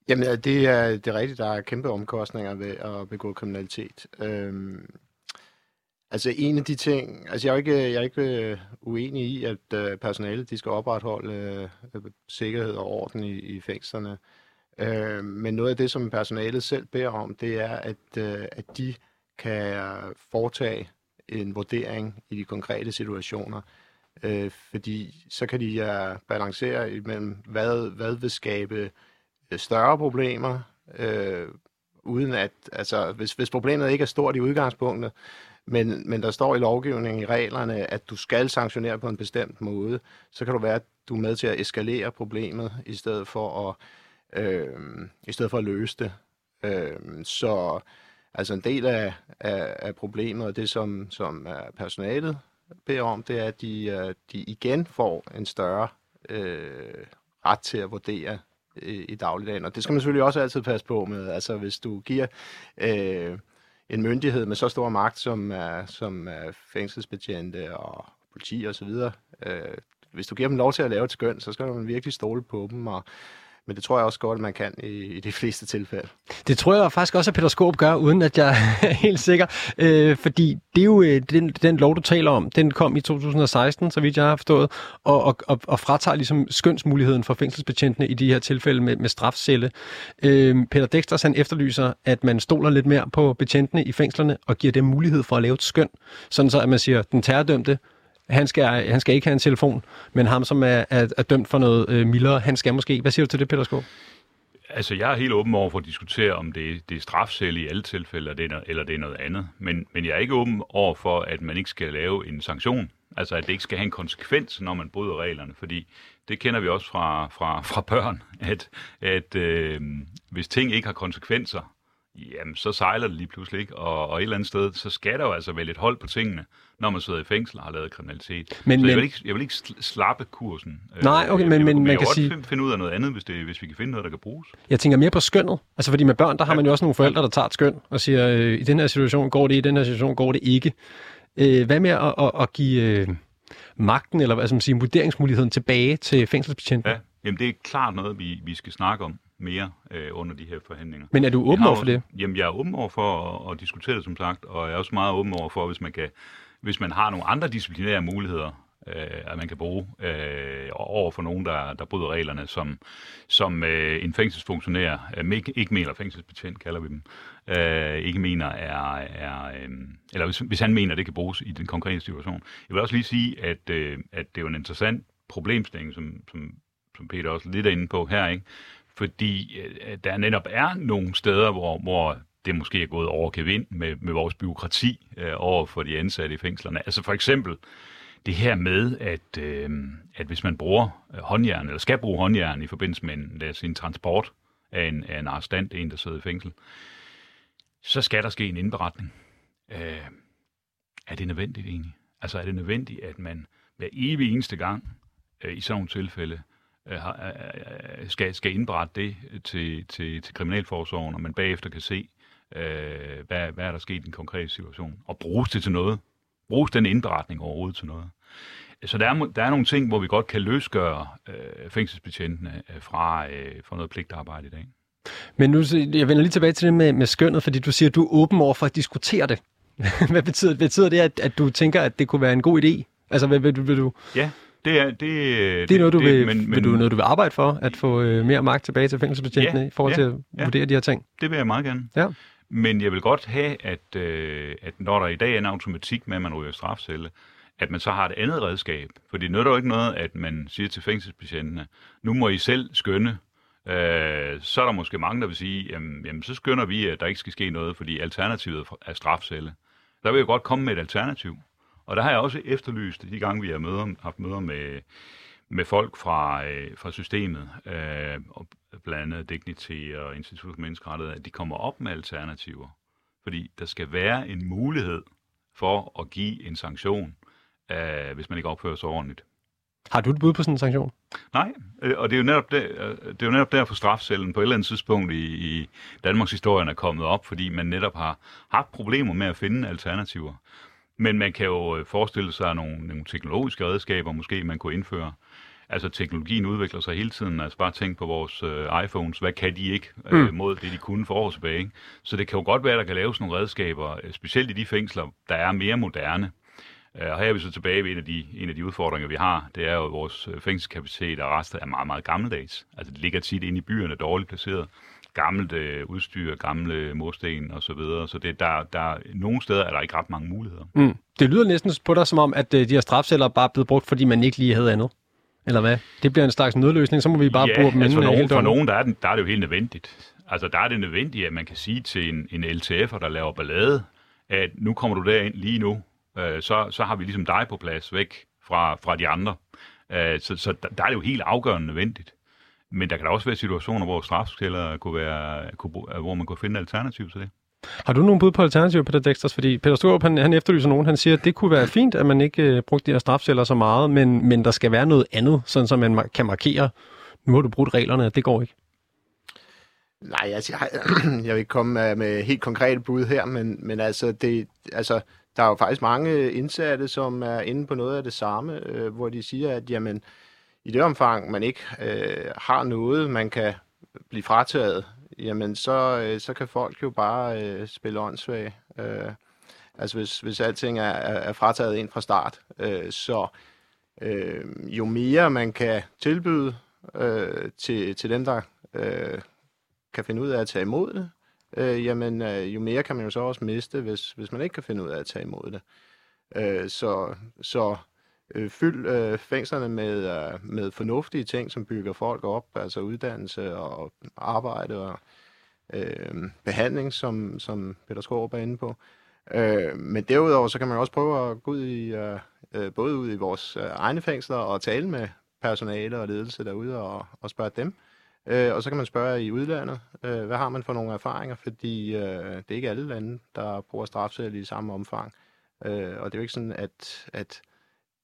Jamen, det er, det er rigtigt, der er kæmpe omkostninger ved at begå kriminalitet. Øhm, altså en af de ting, altså jeg er ikke, jeg er ikke øh, uenig i, at øh, personalet de skal opretholde øh, sikkerhed og orden i, i fængslerne. Øh, men noget af det, som personalet selv beder om, det er, at, øh, at de kan foretage en vurdering i de konkrete situationer. øh, fordi så kan de ja, balancere imellem, hvad, hvad vil skabe øh, større problemer, øh, uden at, altså, hvis, hvis problemet ikke er stort i udgangspunktet, men, men der står i lovgivningen i reglerne, at du skal sanktionere på en bestemt måde, så kan du være, at du er med til at eskalere problemet, i stedet for at, øh, i stedet for at løse det. Øh, så altså en del af, af, af problemet, og det som, som øh, personalet beder om, det er, at de, øh, de igen får en større øh, ret til at vurdere øh, i dagligdagen. Og det skal man selvfølgelig også altid passe på med. Altså hvis du giver øh, en myndighed med så stor magt som, øh, som fængselsbetjente og politi osv., øh, hvis du giver dem lov til at lave et skøn, så skal man virkelig stole på dem og men det tror jeg også godt, at man kan i, i de fleste tilfælde. Det tror jeg faktisk også, at Peter Skåb gør, uden at jeg er helt sikker. Øh, fordi det er jo øh, den, den lov, du taler om. Den kom i 2016, så vidt jeg har forstået, og, og, og, og fratager ligesom skønsmuligheden for fængselsbetjentene i de her tilfælde med, med strafcelle. Øh, Peter Dexters han efterlyser, at man stoler lidt mere på betjentene i fængslerne og giver dem mulighed for at lave et skøn. Sådan så, at man siger, den terrordømte han skal, han skal ikke have en telefon, men ham, som er, er, er dømt for noget øh, mildere, han skal måske. Hvad siger du til det, Peter Skov? Altså, jeg er helt åben over for at diskutere, om det, det er strafcelle i alle tilfælde, eller det, er, eller det er noget andet. Men, men jeg er ikke åben over for, at man ikke skal lave en sanktion. Altså, at det ikke skal have en konsekvens, når man bryder reglerne. Fordi det kender vi også fra, fra, fra børn, at, at øh, hvis ting ikke har konsekvenser, jamen så sejler det lige pludselig ikke. Og, og et eller andet sted, så skal der jo altså være lidt hold på tingene, når man sidder i fængsel og har lavet kriminalitet. Men, så jeg, vil ikke, jeg vil ikke slappe kursen. Nej, okay, men, men, man kan sige... finde, finde ud af noget andet, hvis, det, hvis vi kan finde noget, der kan bruges. Jeg tænker mere på skønnet. Altså fordi med børn, der har man jo også nogle forældre, der tager et skøn og siger, øh, i den her situation går det, i den her situation går det ikke. Øh, hvad med at, at, at give øh, magten, eller hvad skal man sige, vurderingsmuligheden tilbage til fængselsbetjenten? Ja, jamen det er klart noget, vi, vi skal snakke om mere øh, under de her forhandlinger. Men er du åben over for det? Jamen, jeg er åben over for at, at diskutere det, som sagt, og jeg er også meget åben over for, hvis man, kan, hvis man har nogle andre disciplinære muligheder, øh, at man kan bruge øh, over for nogen, der, der bryder reglerne, som, som øh, en fængselsfunktionær, øh, ikke, ikke mener fængselsbetjent, kalder vi dem, øh, ikke mener er, er øh, eller hvis, hvis han mener, det kan bruges i den konkrete situation. Jeg vil også lige sige, at, øh, at det er jo en interessant problemstilling, som, som, som Peter også lidt er inde på her, ikke? Fordi øh, der netop er nogle steder, hvor, hvor det måske er gået over kevind med, med vores byråkrati øh, over for de ansatte i fængslerne. Altså for eksempel det her med, at, øh, at hvis man bruger øh, håndjern, eller skal bruge håndjern i forbindelse med en, os en transport af en, af en arrestant, en der sidder i fængsel, så skal der ske en indberetning. Øh, er det nødvendigt egentlig? Altså er det nødvendigt, at man hver evig eneste gang øh, i sådan nogle tilfælde skal, skal indberette det til, til, til Kriminalforsorgen, og man bagefter kan se, øh, hvad, hvad er der sket i den konkrete situation, og bruges det til noget. Bruges den indberetning overhovedet til noget. Så der er, der er nogle ting, hvor vi godt kan løsgøre øh, fængselsbetjentene øh, fra, øh, fra noget pligtarbejde i dag. Men nu, jeg vender lige tilbage til det med, med skønnet, fordi du siger, at du er åben over for at diskutere det. hvad betyder, betyder det, at, at du tænker, at det kunne være en god idé? Altså, vil, vil, vil du... Ja, det er, det, det er noget, du, det, vil, men, men, vil du, noget, du vil arbejde for, at få øh, mere magt tilbage til fængselsbetjentene ja, i forhold ja, til at ja, vurdere de her ting? Det vil jeg meget gerne. Ja. Men jeg vil godt have, at, øh, at når der i dag er en automatik med, at man ryger strafcelle, at man så har et andet redskab. For det nytter jo ikke noget, at man siger til fængselsbetjentene, nu må I selv skønne, øh, så er der måske mange, der vil sige, jamen, jamen så skønner vi, at der ikke skal ske noget, fordi alternativet er strafcelle. Der vil jeg godt komme med et alternativ. Og der har jeg også efterlyst, de gange vi har møder, haft møder med, med folk fra, øh, fra systemet, øh, og blandt andet Dignity og Institut for Menneskerettighed, at de kommer op med alternativer. Fordi der skal være en mulighed for at give en sanktion, øh, hvis man ikke opfører sig ordentligt. Har du et bud på sådan en sanktion? Nej, øh, og det er jo netop, der, øh, det er jo netop derfor strafcellen på et eller andet tidspunkt i, i Danmarks historie er kommet op, fordi man netop har haft problemer med at finde alternativer. Men man kan jo øh, forestille sig nogle, nogle teknologiske redskaber, måske man kunne indføre. Altså teknologien udvikler sig hele tiden. Altså bare tænk på vores øh, iPhones. Hvad kan de ikke øh, mm. mod det, de kunne for år tilbage? Ikke? Så det kan jo godt være, at der kan laves nogle redskaber, øh, specielt i de fængsler, der er mere moderne. Uh, og her er vi så tilbage ved en af, de, en af de udfordringer, vi har. Det er jo, at vores fængselskapacitet og rester er meget, meget gammeldags. Altså det ligger tit inde i byerne, dårligt placeret. Gammelt øh, udstyr, gamle mursten og så videre. Så det, der, der, nogle steder er der ikke ret mange muligheder. Mm. Det lyder næsten på dig som om, at øh, de her strafceller bare er blevet brugt, fordi man ikke lige havde andet. Eller hvad? Det bliver en slags nødløsning, så må vi bare ja, bruge dem altså inden, øh, nogen, for døgnet. nogen der er, den, der er det jo helt nødvendigt. Altså der er det nødvendigt, at man kan sige til en, en LTF'er, der laver ballade, at nu kommer du derind lige nu, øh, så, så har vi ligesom dig på plads væk fra, fra de andre. Øh, så så der, der er det jo helt afgørende nødvendigt. Men der kan da også være situationer, hvor strafskælder kunne være, kunne, hvor man kunne finde alternativ til det. Har du nogen bud på alternativer, Peter Dexters? Fordi Peter Storup, han, han efterlyser nogen. Han siger, at det kunne være fint, at man ikke øh, brugte de her strafceller så meget, men, men der skal være noget andet, sådan så man ma- kan markere, nu har du brudt reglerne, det går ikke. Nej, altså, jeg, jeg vil ikke komme med, med helt konkrete bud her, men, men altså, det, altså, der er jo faktisk mange indsatte, som er inde på noget af det samme, øh, hvor de siger, at jamen, i det omfang, man ikke øh, har noget, man kan blive frataget, jamen så, øh, så kan folk jo bare øh, spille åndssvage. Øh, altså hvis, hvis alting er, er, er frataget ind fra start. Øh, så øh, jo mere man kan tilbyde øh, til, til dem, der øh, kan finde ud af at tage imod det, øh, jamen øh, jo mere kan man jo så også miste, hvis, hvis man ikke kan finde ud af at tage imod det. Øh, så så øh, fyld øh, fængslerne med, øh, med fornuftige ting, som bygger folk op, altså uddannelse og arbejde og øh, behandling, som, som Peter Skårup er inde på. Øh, men derudover så kan man også prøve at gå ud i, øh, øh, både ud i vores øh, egne fængsler og tale med personale og ledelse derude og, og spørge dem. Øh, og så kan man spørge i udlandet, øh, hvad har man for nogle erfaringer, fordi øh, det er ikke alle lande, der bruger strafcelle i samme omfang. Øh, og det er jo ikke sådan, at, at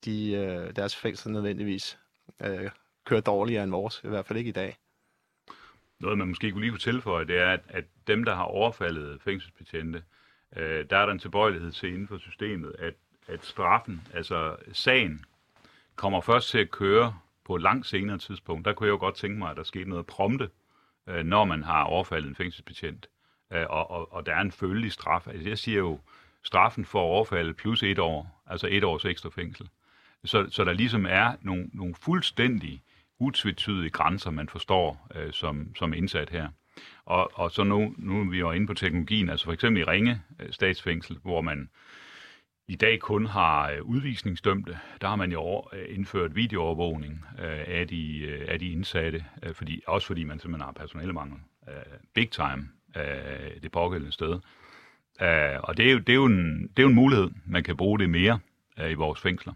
de, øh, deres fængsler nødvendigvis øh, kører dårligere end vores, i hvert fald ikke i dag. Noget, man måske kunne lige kunne tilføje, det er, at, at dem, der har overfaldet fængselsbetjente, øh, der er der en tilbøjelighed til inden for systemet, at, at straffen, altså sagen, kommer først til at køre på et langt senere tidspunkt. Der kunne jeg jo godt tænke mig, at der skete noget prompte, øh, når man har overfaldet en fængselsbetjent, øh, og, og, og der er en følgelig straf. Altså jeg siger jo, straffen for overfald plus et år, altså et års ekstra fængsel. Så, så der ligesom er nogle, nogle fuldstændig utvetydige grænser, man forstår øh, som, som indsat her. Og, og så nu, nu er vi jo inde på teknologien, altså for eksempel i Ringe øh, statsfængsel, hvor man i dag kun har øh, udvisningsdømte, der har man jo over, øh, indført videoovervågning øh, af, de, øh, af de indsatte, øh, fordi, også fordi man simpelthen har personalemangel. Øh, big time øh, det pågældende sted. Øh, og det er, jo, det, er jo en, det er jo en mulighed, man kan bruge det mere øh, i vores fængsler.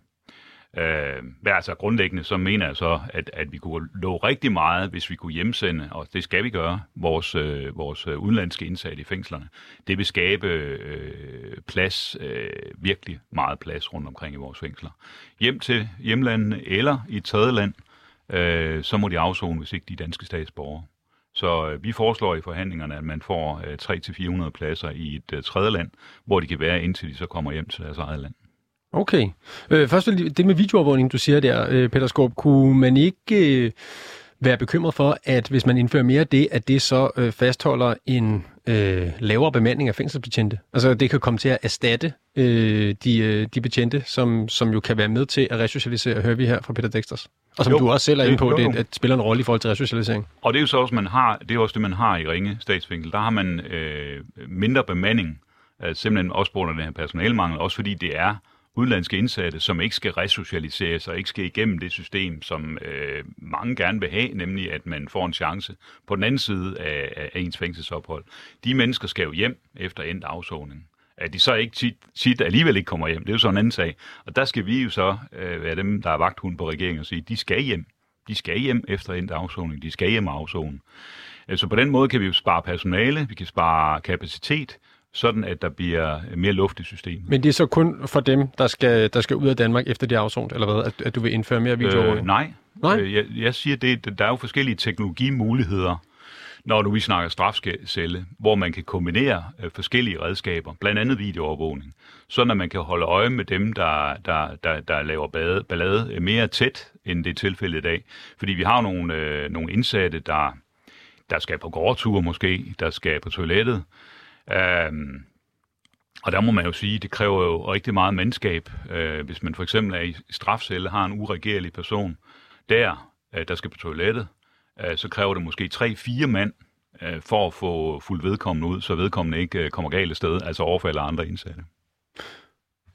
Øh, men altså grundlæggende, så mener jeg så, at, at vi kunne nå rigtig meget, hvis vi kunne hjemsende, og det skal vi gøre, vores, øh, vores øh, udenlandske indsatte i fængslerne. Det vil skabe øh, plads, øh, virkelig meget plads rundt omkring i vores fængsler. Hjem til hjemlandene eller i et tredje land, øh, så må de afzone, hvis ikke de danske statsborgere. Så øh, vi foreslår i forhandlingerne, at man får øh, 300-400 pladser i et øh, tredje land, hvor de kan være, indtil de så kommer hjem til deres eget land. Okay. Øh, først vil det med videoovervågning, du siger der, øh, Peter Skorp, kunne man ikke øh, være bekymret for, at hvis man indfører mere af det, at det så øh, fastholder en øh, lavere bemanding af fængselsbetjente? Altså det kan komme til at erstatte øh, de, øh, de betjente, som, som jo kan være med til at resocialisere, hører vi her fra Peter Dexters. Og som Jo, du også selv er inde det- på, jo, det, jo. at spiller en rolle i forhold til resocialisering. Og det er jo så også, man har, det er også det, man har i Ringe statsfængsel. Der har man øh, mindre bemanding, øh, simpelthen også på grund af den her personalmangel, også fordi det er udenlandske indsatte, som ikke skal resocialiseres og ikke skal igennem det system, som øh, mange gerne vil have, nemlig at man får en chance på den anden side af, af ens fængselsophold. De mennesker skal jo hjem efter endt afsoning. At de så ikke tit, tit alligevel ikke kommer hjem, det er jo så en anden sag. Og der skal vi jo så øh, være dem, der er vagthund på regeringen og sige, de skal hjem. De skal hjem efter endt afsoning. De skal hjem afsonen. afzone. Øh, Så på den måde kan vi jo spare personale, vi kan spare kapacitet, sådan at der bliver mere luft i systemet. Men det er så kun for dem, der skal, der skal ud af Danmark efter det afsonet, eller hvad? At, at du vil indføre mere Øh, videoovervågning? nej. Nej? Øh, jeg, jeg siger, det, der er jo forskellige teknologimuligheder, når nu vi snakker strafcelle, hvor man kan kombinere øh, forskellige redskaber, blandt andet videoovervågning, sådan at man kan holde øje med dem, der, der, der, der laver bade, ballade øh, mere tæt, end det er tilfældet i dag. Fordi vi har nogle, øh, nogle indsatte, der, der skal på gårdtur måske, der skal på toilettet, Øhm, og der må man jo sige, det kræver jo rigtig meget mandskab. Øh, hvis man for eksempel er i strafcelle, har en uregerlig person der, øh, der skal på toilettet, øh, så kræver det måske 3-4 mand øh, for at få fuldt vedkommende ud, så vedkommende ikke øh, kommer galt af sted, altså overfalder andre indsatte.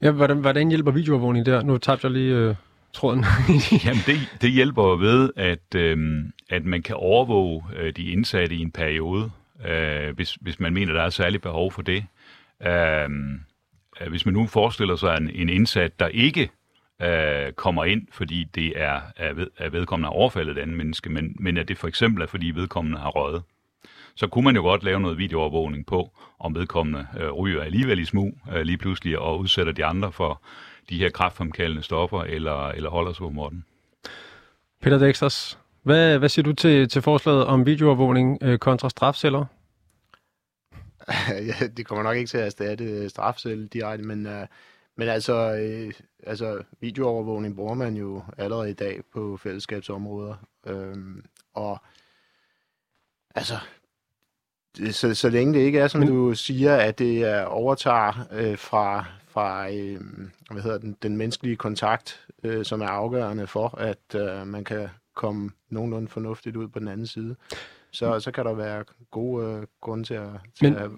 Ja, hvordan, hvordan hjælper videoovervågning der? Nu tabte jeg lige øh, tråden. Jamen, det, det hjælper ved, at, øh, at man kan overvåge øh, de indsatte i en periode, øh, hvis, hvis man mener, der er særligt behov for det. Øh, øh, hvis man nu forestiller sig en, en indsat, der ikke øh, kommer ind, fordi det er, er, ved, er vedkommende har overfaldet et andet menneske, men, men at det for eksempel er, fordi vedkommende har røget, så kunne man jo godt lave noget videoovervågning på, om vedkommende øh, ryger alligevel i smug øh, lige pludselig og udsætter de andre for de her kraftfremkaldende stoffer, eller, eller holder sig på måtten. Peter Dexters, hvad, hvad siger du til, til forslaget om videoovervågning øh, kontra strafceller? det kommer nok ikke til at erstatte strafcelle direkte, men, uh, men altså, øh, altså videoovervågning bruger man jo allerede i dag på fællesskabsområder. Øhm, og altså, så, så længe det ikke er, som Men... du siger, at det er overtager øh, fra, fra øh, hvad hedder den, den menneskelige kontakt, øh, som er afgørende for, at øh, man kan komme nogenlunde fornuftigt ud på den anden side, så, så kan der være gode øh, grunde til at, til Men, at.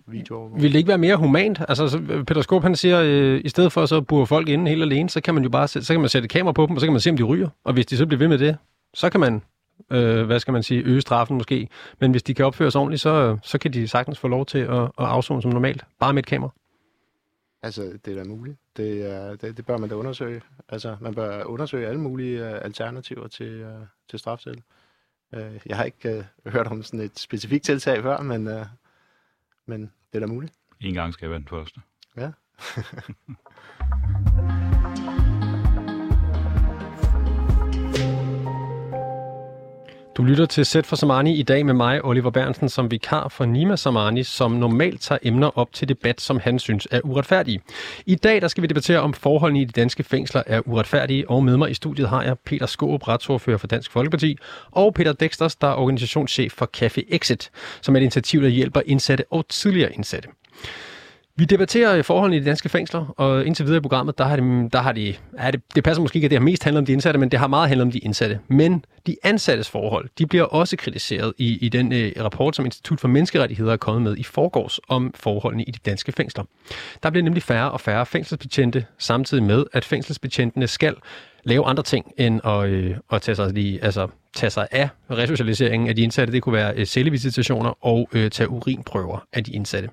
Vil det ikke være mere humant? Altså, så Peter Skåb, han siger, øh, i stedet for så burde folk inde helt alene, så kan man jo bare så kan man sætte kamera på dem, og så kan man se, om de ryger. Og hvis de så bliver ved med det, så kan man øh, hvad skal man sige, øge straffen måske. Men hvis de kan opføre sig ordentligt, så, så kan de sagtens få lov til at, at afzone som normalt, bare med et kamera. Altså, det er da muligt. Det, er, det, det bør man da undersøge. Altså, man bør undersøge alle mulige uh, alternativer til, uh, til strafsæl. Uh, jeg har ikke uh, hørt om sådan et specifikt tiltag før, men, uh, men det er da muligt. En gang skal jeg være den første. Ja. Du lytter til Sæt for Samani i dag med mig, Oliver Bernsen, som vikar for Nima Samani, som normalt tager emner op til debat, som han synes er uretfærdige. I dag der skal vi debattere, om forholdene i de danske fængsler er uretfærdige, og med mig i studiet har jeg Peter Skåb, retsordfører for Dansk Folkeparti, og Peter Dexters, der er organisationschef for Café Exit, som er et initiativ, der hjælper indsatte og tidligere indsatte. Vi debatterer forholdene i de danske fængsler, og indtil videre i programmet, der har det, der har de, ja, det, det passer måske ikke, at det har mest handlet om de indsatte, men det har meget handlet om de indsatte. Men de ansattes forhold, de bliver også kritiseret i, i den øh, rapport, som Institut for Menneskerettigheder er kommet med i forgårs om forholdene i de danske fængsler. Der bliver nemlig færre og færre fængselsbetjente, samtidig med, at fængselsbetjentene skal lave andre ting end at, øh, at tage, sig lige, altså, tage sig af resocialiseringen af de indsatte. Det kunne være øh, cellevisitationer og øh, tage urinprøver af de indsatte.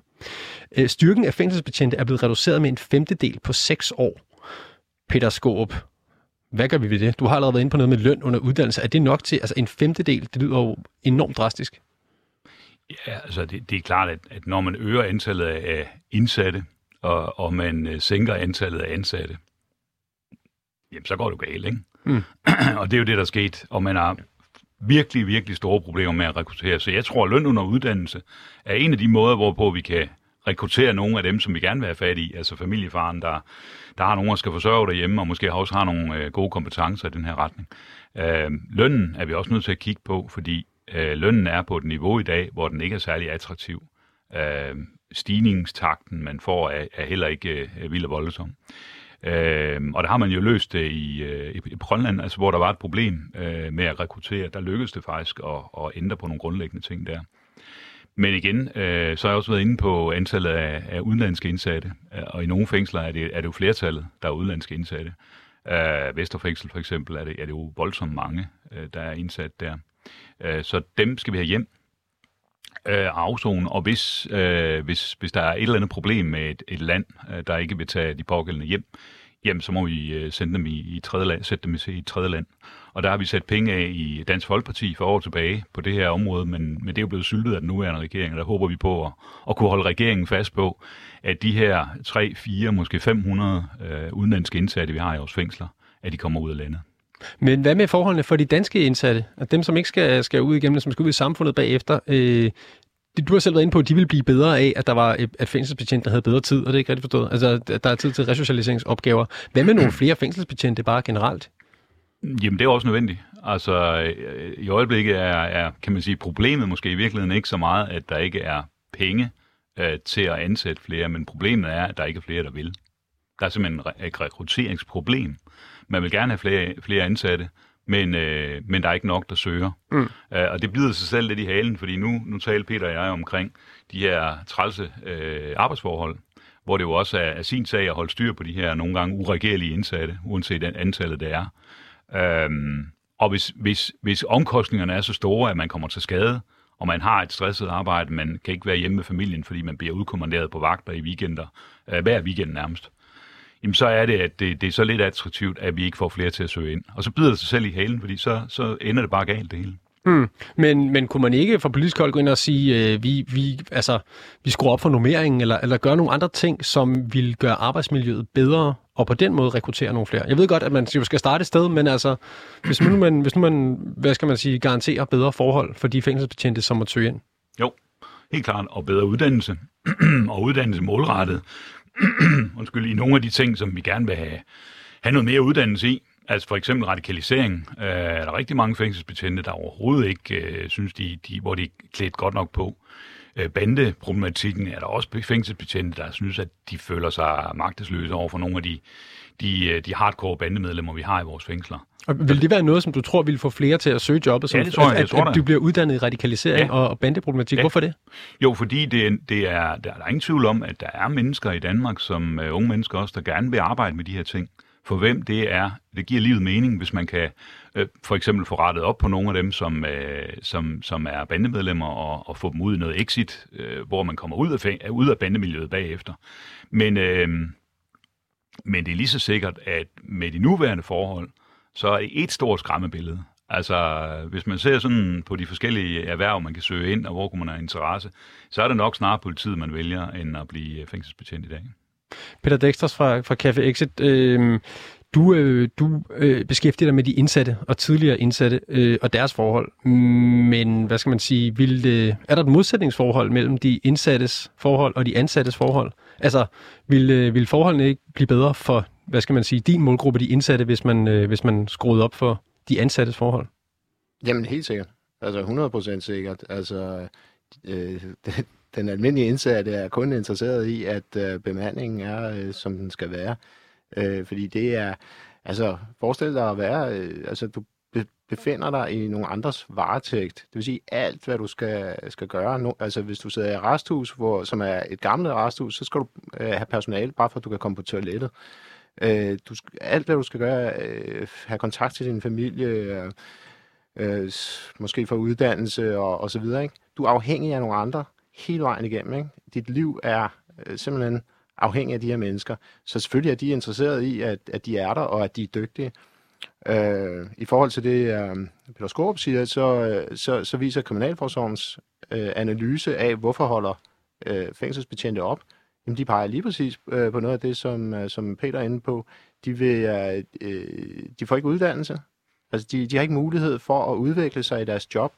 Øh, styrken af fængselsbetjente er blevet reduceret med en femtedel på seks år. Peter Skåb, hvad gør vi ved det? Du har allerede været inde på noget med løn under uddannelse. Er det nok til, altså en femtedel, det lyder jo enormt drastisk. Ja, altså det, det er klart, at, at når man øger antallet af indsatte, og, og man øh, sænker antallet af ansatte, jamen så går det galt, ikke? Mm. og det er jo det, der er sket, og man har virkelig, virkelig store problemer med at rekruttere. Så jeg tror, at løn under uddannelse er en af de måder, hvorpå vi kan rekruttere nogle af dem, som vi gerne vil have fat i, altså familiefaren, der, der har nogen, der skal forsørge derhjemme, og måske også har nogle øh, gode kompetencer i den her retning. Øh, lønnen er vi også nødt til at kigge på, fordi øh, lønnen er på et niveau i dag, hvor den ikke er særlig attraktiv. Øh, stigningstakten, man får, er, er heller ikke øh, vild og voldsom. Øh, og der har man jo løst det i, øh, i, Grønland, altså hvor der var et problem øh, med at rekruttere. Der lykkedes det faktisk at, at ændre på nogle grundlæggende ting der. Men igen, øh, så har jeg også været inde på antallet af, af udenlandske indsatte, øh, og i nogle fængsler er det, er det jo flertallet, der er udenlandske indsatte. Øh, Vesterfængsel for eksempel er det, er det jo voldsomt mange, øh, der er indsat der. Øh, så dem skal vi have hjem øh, afzone, og hvis, øh, hvis, hvis der er et eller andet problem med et, et land, øh, der ikke vil tage de pågældende hjem, jamen så må vi øh, sende dem i, i tredje land, sætte dem i et tredje land. Og der har vi sat penge af i Dansk Folkeparti for år tilbage på det her område, men, men det er jo blevet syltet af den nuværende regering, og der håber vi på at, at kunne holde regeringen fast på, at de her 3, 4, måske 500 øh, udenlandske indsatte, vi har i vores fængsler, at de kommer ud af landet. Men hvad med forholdene for de danske indsatte? At dem, som ikke skal, skal ud igennem, som skal ud i samfundet bagefter, øh, du har selv været inde på, at de ville blive bedre af, at der var at fængselsbetjente, der havde bedre tid, og det er ikke rigtigt forstået. Altså, der er tid til resocialiseringsopgaver. Hvad med nogle flere fængselsbetjente bare generelt? Jamen, det er også nødvendigt. Altså, øh, i øjeblikket er, er, kan man sige, problemet måske i virkeligheden ikke så meget, at der ikke er penge øh, til at ansætte flere, men problemet er, at der ikke er flere, der vil. Der er simpelthen et rekrutteringsproblem. Man vil gerne have flere, flere ansatte, men, øh, men der er ikke nok, der søger. Mm. Øh, og det bider sig selv lidt i halen, fordi nu, nu taler Peter og jeg omkring de her trælse øh, arbejdsforhold, hvor det jo også er, er sin sag at holde styr på de her nogle gange uregerlige indsatte, uanset den antallet det er. Øhm, og hvis, hvis, hvis omkostningerne er så store, at man kommer til skade, og man har et stresset arbejde, man kan ikke være hjemme med familien, fordi man bliver udkommanderet på vagter i weekender, øh, hver weekend nærmest, jamen så er det, at det, det er så lidt attraktivt, at vi ikke får flere til at søge ind. Og så bider det sig selv i halen, fordi så, så ender det bare galt det hele. Mm. Men, men kunne man ikke fra politisk hold gå ind og sige, øh, vi, vi, altså, vi skruer op for nummeringen, eller, eller gøre nogle andre ting, som vil gøre arbejdsmiljøet bedre, og på den måde rekruttere nogle flere? Jeg ved godt, at man skal starte et sted, men altså, hvis nu man, hvis nu man hvad skal man sige, garanterer bedre forhold for de fængselsbetjente, som må søge ind? Jo, helt klart, og bedre uddannelse, og uddannelse målrettet. Undskyld, i nogle af de ting, som vi gerne vil have, have noget mere uddannelse i. Altså for eksempel radikalisering. Øh, er der rigtig mange fængselsbetjente, der overhovedet ikke øh, synes, de, de, hvor de er klædt godt nok på. Øh, bandeproblematikken er der også fængselsbetjente, der synes, at de føler sig magtesløse over for nogle af de, de, øh, de hardcore bandemedlemmer, vi har i vores fængsler. Og vil det være noget, som du tror vil få flere til at søge jobbet? Som, ja, det tror jeg. At, jeg tror at, at du bliver uddannet i radikalisering ja. og, bandeproblematik. Ja. Hvorfor det? Jo, fordi det, det er, der er ingen tvivl om, at der er mennesker i Danmark, som uh, unge mennesker også, der gerne vil arbejde med de her ting for hvem det er. Det giver livet mening, hvis man kan øh, for eksempel få rettet op på nogle af dem, som, øh, som, som er bandemedlemmer, og, og få dem ud i noget exit, øh, hvor man kommer ud af, øh, ud af bandemiljøet bagefter. Men, øh, men det er lige så sikkert, at med de nuværende forhold, så er det et stort skræmmebillede. Altså, hvis man ser sådan på de forskellige erhverv, man kan søge ind, og hvor kunne man have interesse, så er det nok snarere politiet, man vælger, end at blive fængselsbetjent i dag. Peter Dexters fra, fra Café Exit. Øh, du øh, du øh, beskæftiger dig med de indsatte og tidligere indsatte øh, og deres forhold. Men hvad skal man sige, vil det, er der et modsætningsforhold mellem de indsattes forhold og de ansattes forhold? Altså, vil, øh, vil forholdene ikke blive bedre for, hvad skal man sige, din målgruppe, de indsatte, hvis man, øh, hvis man skruede op for de ansattes forhold? Jamen, helt sikkert. Altså 100% sikkert. Altså, øh, den almindelige indsatte er kun interesseret i, at øh, bemandingen er, øh, som den skal være. Øh, fordi det er, altså forestil dig at være, øh, altså du befinder dig i nogle andres varetægt. Det vil sige, alt hvad du skal, skal gøre. Nu, altså hvis du sidder i resthus, hvor, som er et gammelt resthus, så skal du øh, have personale, bare for at du kan komme på toilettet. Øh, du, alt hvad du skal gøre, øh, have kontakt til din familie, øh, øh, måske få uddannelse og, og så videre. Ikke? Du er afhængig af nogle andre hele vejen igennem. Ikke? Dit liv er øh, simpelthen afhængig af de her mennesker. Så selvfølgelig er de interesseret i, at, at de er der, og at de er dygtige. Øh, I forhold til det, øh, Peter Skorup siger, så, øh, så, så viser Kriminalforsorgens øh, analyse af, hvorfor holder øh, fængselsbetjente op, jamen de peger lige præcis øh, på noget af det, som, øh, som Peter er inde på. De, vil, øh, øh, de får ikke uddannelse. Altså, de, de har ikke mulighed for at udvikle sig i deres job.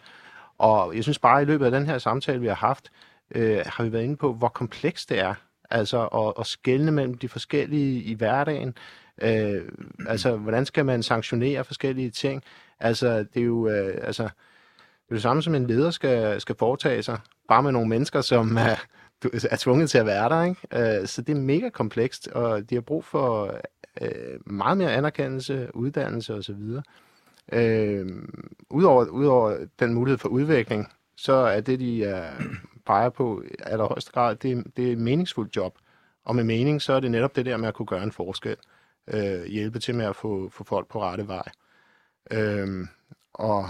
Og jeg synes bare, at i løbet af den her samtale, vi har haft, øh, øh, har vi været inde på, hvor komplekst det er. Altså at, at skelne mellem de forskellige i hverdagen. Øh, altså, hvordan skal man sanktionere forskellige ting? Altså, det er jo øh, altså, det, er det samme, som en leder skal, skal foretage sig, bare med nogle mennesker, som er, er tvunget til at være der. Ikke? Øh, så det er mega komplekst, og de har brug for øh, meget mere anerkendelse, uddannelse osv. Øh, udover, udover den mulighed for udvikling, så er det, de er, peger på allerhøjeste grad, det, det er et meningsfuldt job. Og med mening, så er det netop det der med at kunne gøre en forskel. Øh, hjælpe til med at få, få folk på rette vej. Øh, og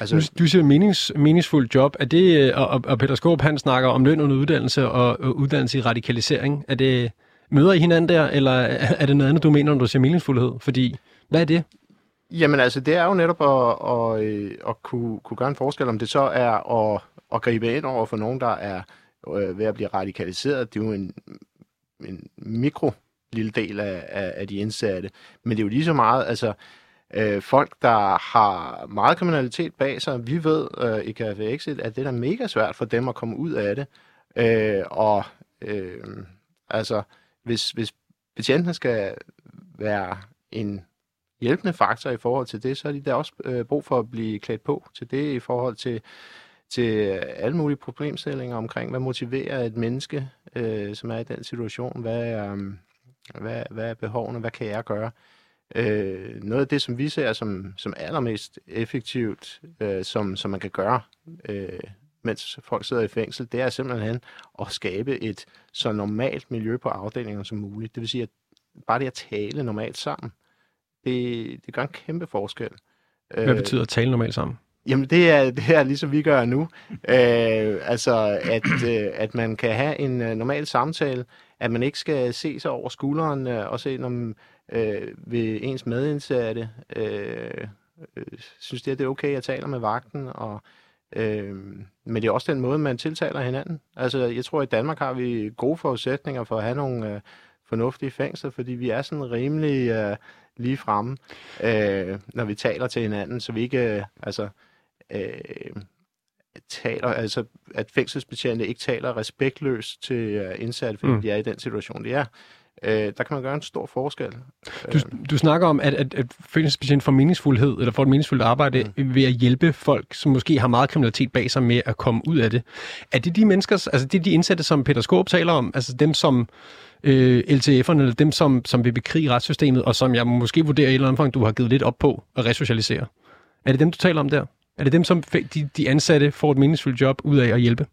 Altså, du, siger menings, meningsfuldt job. Er det, og, og Peter Skåb, han snakker om løn under uddannelse og, og uddannelse i radikalisering. Er det, møder I hinanden der, eller er det noget andet, du mener, når du siger meningsfuldhed? Fordi, hvad er det? Jamen altså, det er jo netop at, at, øh, at kunne, kunne gøre en forskel, om det så er at, at gribe ind over for nogen, der er øh, ved at blive radikaliseret. Det er jo en, en mikro lille del af, af, af de indsatte. Men det er jo lige så meget, altså øh, folk, der har meget kriminalitet bag sig, vi ved øh, i Café Exit, at det er mega svært for dem at komme ud af det. Øh, og øh, altså, hvis, hvis betjentene skal være en hjælpende faktor i forhold til det, så er de der også øh, brug for at blive klædt på til det i forhold til til øh, alle mulige problemstillinger omkring, hvad motiverer et menneske, øh, som er i den situation, hvad er, øh, hvad, hvad er behovene, hvad kan jeg gøre? Øh, noget af det, som vi ser som, som allermest effektivt, øh, som, som man kan gøre, øh, mens folk sidder i fængsel, det er simpelthen at skabe et så normalt miljø på afdelingen som muligt. Det vil sige, at bare det at tale normalt sammen, det, det gør en kæmpe forskel. Hvad betyder at tale normalt sammen? Jamen, det er, det er ligesom vi gør nu. Øh, altså, at, øh, at man kan have en øh, normal samtale, at man ikke skal se sig over skulderen øh, og se, når øh, ved ens medindsatte øh, øh, synes det, at det er okay, at jeg taler med vagten, og øh, men det er også den måde, man tiltaler hinanden. Altså, jeg tror, i Danmark har vi gode forudsætninger for at have nogle øh, fornuftige fængsler, fordi vi er sådan rimelig øh, lige fremme, øh, når vi taler til hinanden, så vi ikke, øh, altså, øh, taler, altså at fængselsbetjente ikke taler respektløst til øh, indsatte, fordi mm. de er i den situation, de er. Øh, der kan man gøre en stor forskel. Du, du snakker om, at, at, at fængselsbetjent får meningsfuldhed, eller får et meningsfuldt arbejde mm. ved at hjælpe folk, som måske har meget kriminalitet bag sig med at komme ud af det. Er det de mennesker, altså det er de indsatte, som Peter Skåb taler om, altså dem som øh, LTF'erne, eller dem som, som vil bekrige retssystemet, og som jeg måske vurderer i et eller andet omfang, du har givet lidt op på at resocialisere. Er det dem, du taler om der? Er det dem, som de, de ansatte får et meningsfuldt job ud af at hjælpe?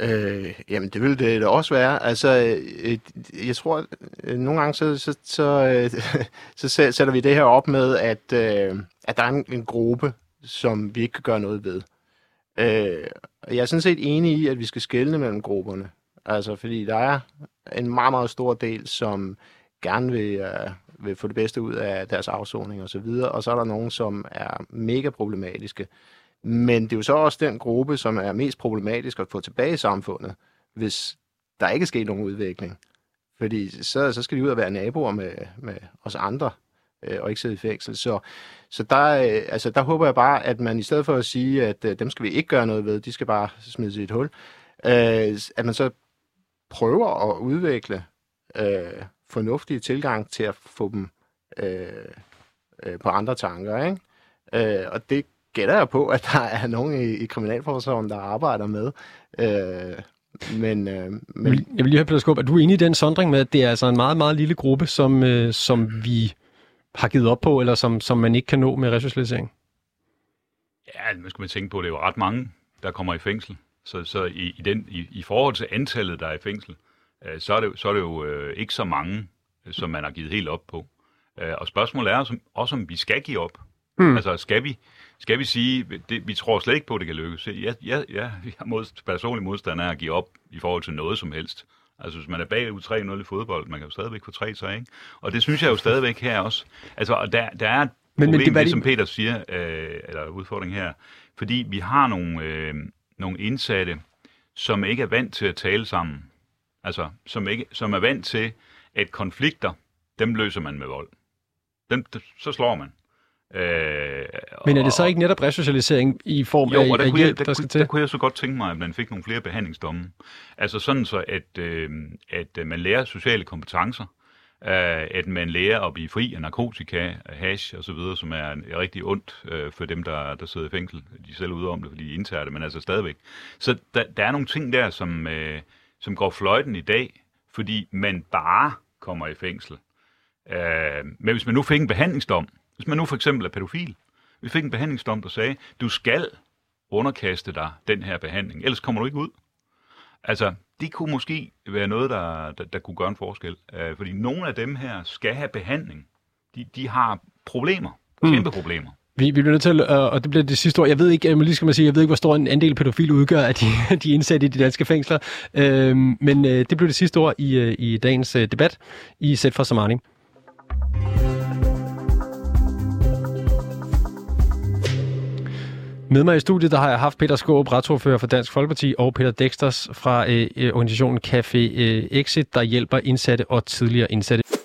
Øh, jamen, det vil det da også være. Altså, øh, jeg tror, øh, nogle gange så, så, så, øh, så sætter vi det her op med, at, øh, at der er en, en gruppe, som vi ikke kan gøre noget ved. Øh, jeg er sådan set enig i, at vi skal skelne mellem grupperne. Altså, fordi der er en meget, meget stor del, som gerne vil, øh, vil få det bedste ud af deres afsoning osv., og, og så er der nogen, som er mega problematiske. Men det er jo så også den gruppe, som er mest problematisk at få tilbage i samfundet, hvis der ikke sker nogen udvikling. Fordi så, så skal de ud og være naboer med, med os andre, øh, og ikke sidde i fængsel. Så, så der, øh, altså, der håber jeg bare, at man i stedet for at sige, at øh, dem skal vi ikke gøre noget ved, de skal bare smides i et hul, øh, at man så prøver at udvikle øh, fornuftige tilgang til at få dem øh, øh, på andre tanker. Ikke? Øh, og det gætter jeg på, at der er nogen i, i Kriminalforsorgen, der arbejder med. Øh, men, øh, men... Jeg vil lige have, Peter Skub, er du enig i den sondring med, at det er altså en meget, meget lille gruppe, som, øh, som vi har givet op på, eller som, som man ikke kan nå med resocialisering? Ja, nu skal man tænke på, at det er jo ret mange, der kommer i fængsel. Så, så i, i, den, i, i forhold til antallet, der er i fængsel, øh, så, er det, så er det jo øh, ikke så mange, som man har givet helt op på. Øh, og spørgsmålet er også, om vi skal give op. Hmm. Altså, skal vi, skal vi sige, det, vi tror slet ikke på, at det kan lykkes. Jeg, jeg, jeg, jeg er mod, personlig modstander af at give op i forhold til noget som helst. Altså, hvis man er bagud 3-0 i fodbold, man kan jo stadigvæk få 3 så ikke? Og det synes jeg jo stadigvæk her også. Altså, og der, der er et problem, men, men det, det, som Peter siger, øh, eller udfordring her, fordi vi har nogle, øh, nogle indsatte, som ikke er vant til at tale sammen. Altså, som, ikke, som er vant til, at konflikter, dem løser man med vold. Dem, så slår man. Øh, Men er det så ikke netop resocialisering i form jo, af, af hjælp, jeg, der, der skal til? Der kunne jeg så godt tænke mig, at man fik nogle flere behandlingsdomme. Altså sådan så, at, øh, at man lærer sociale kompetencer, øh, at man lærer at blive fri af narkotika, hash og så videre, som er rigtig ondt øh, for dem, der, der sidder i fængsel. De er selv ude om det, fordi de indtager det, men altså stadigvæk. Så der, der er nogle ting der, som, øh, som går fløjten i dag, fordi man bare kommer i fængsel. Øh, men hvis man nu fik en behandlingsdom, hvis man nu for eksempel er pædofil, vi fik en behandlingsdom, der sagde, du skal underkaste dig den her behandling, ellers kommer du ikke ud. Altså, det kunne måske være noget, der, der, der kunne gøre en forskel. Uh, fordi nogle af dem her skal have behandling. De, de har problemer. Mm. Kæmpe mm. problemer. Vi, vi bliver nødt til, uh, og det bliver det sidste år, jeg ved ikke, jeg lige skal man sige, jeg ved ikke, hvor stor en andel pædofile udgør af de, de indsatte i de danske fængsler, uh, men uh, det blev det sidste ord i, uh, i dagens debat i Sæt for Samani. Med mig i studiet, der har jeg haft Peter Skåb, retsordfører for Dansk Folkeparti, og Peter Dexters fra øh, øh, organisationen Café øh, Exit, der hjælper indsatte og tidligere indsatte.